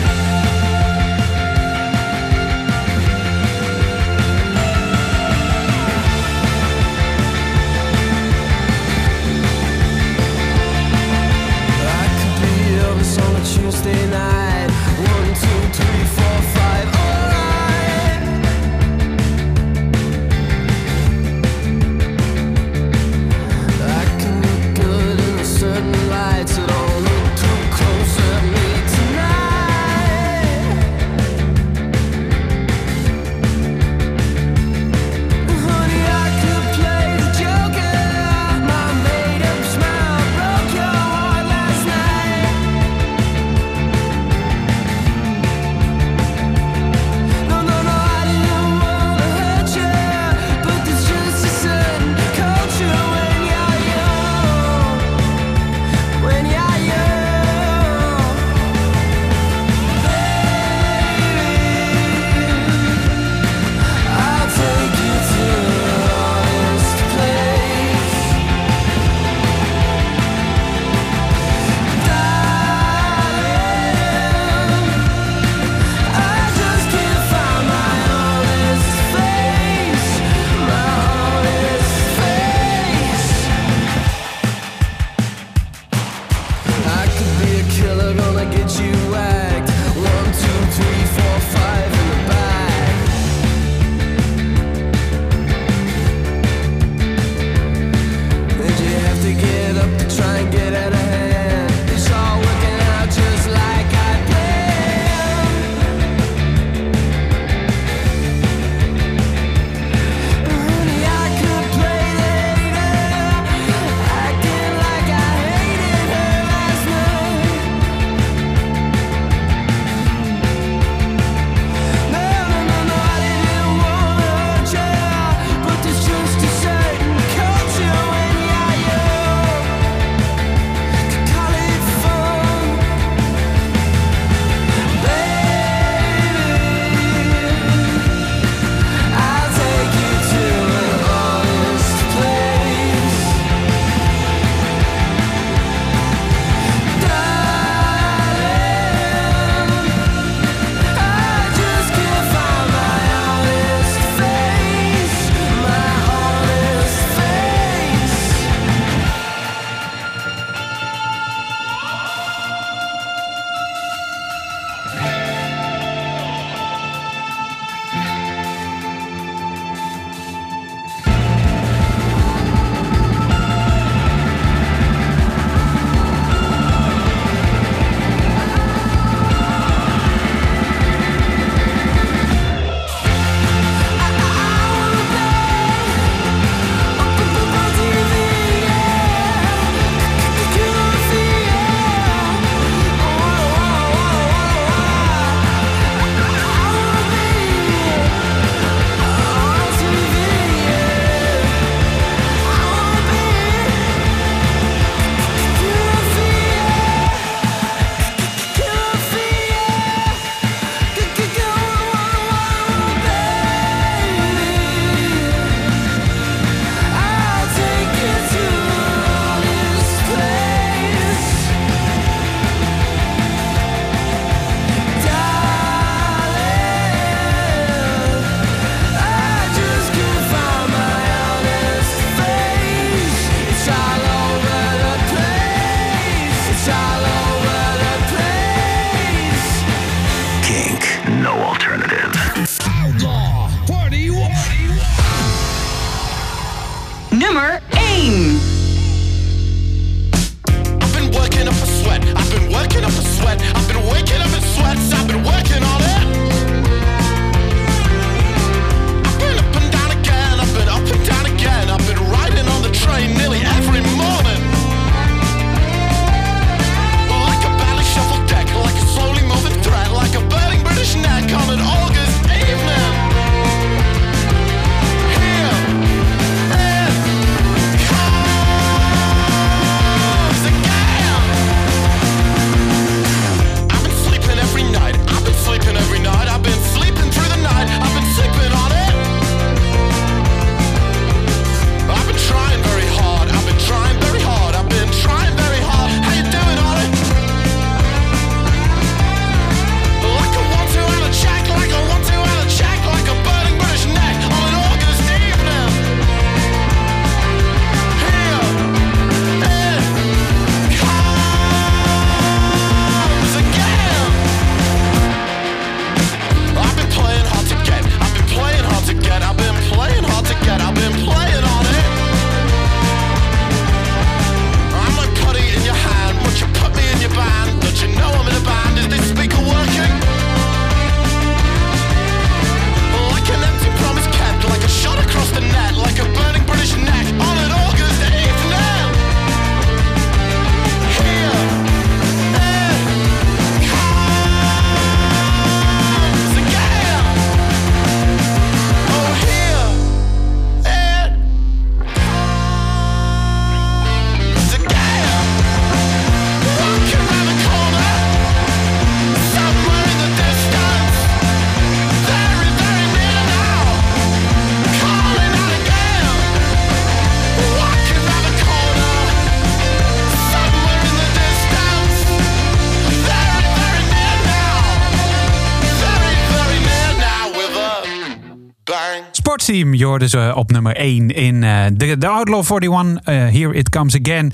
Je ze op nummer 1 in eh, de Outlaw 41, uh, eh, Here It Comes Again.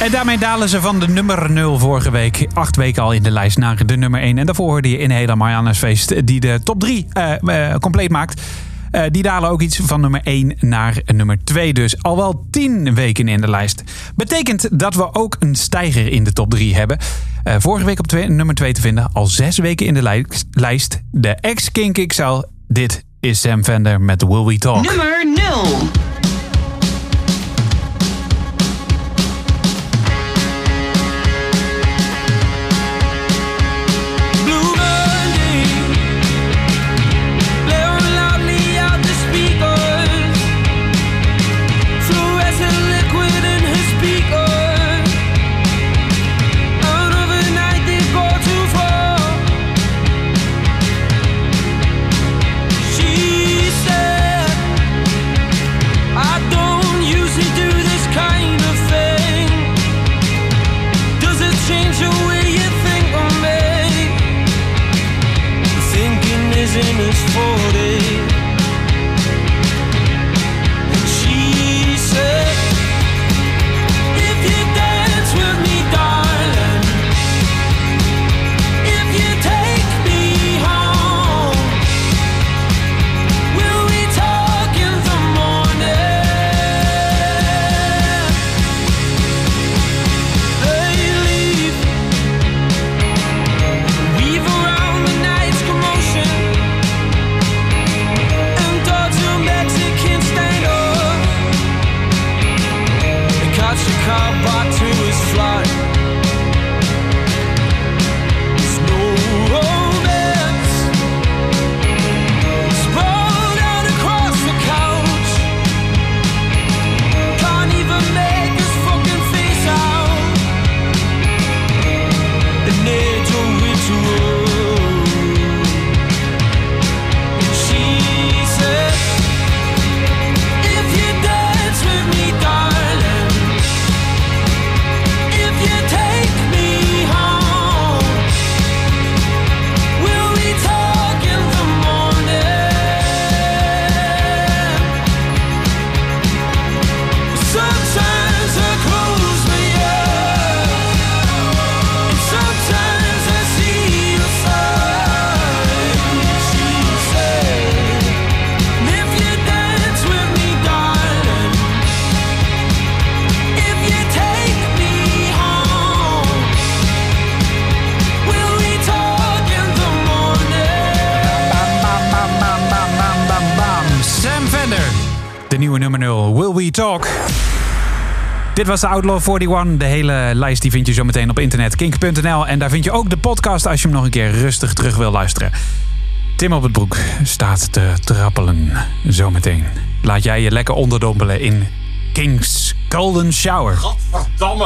En daarmee dalen ze van de nummer 0 vorige week. Acht weken al in de lijst naar de nummer 1. En daarvoor hoorde je in hele Marianne's Feest die de top 3 uh, eh, compleet maakt. Uh, die dalen ook iets van nummer 1 naar nummer 2. Dus al wel 10 weken in de lijst. Betekent dat we ook een stijger in de top 3 hebben. Uh, vorige week op twee, nummer 2 te vinden, al 6 weken in de lijst. De ex-Kink XL, dit is Sam Vender met Will We Talk. Nummer 0. Dit was de Outlaw 41. De hele lijst die vind je zo meteen op internet, kink.nl. En daar vind je ook de podcast als je hem nog een keer rustig terug wil luisteren. Tim op het broek staat te trappelen. Zometeen. Laat jij je lekker onderdompelen in King's Golden Shower.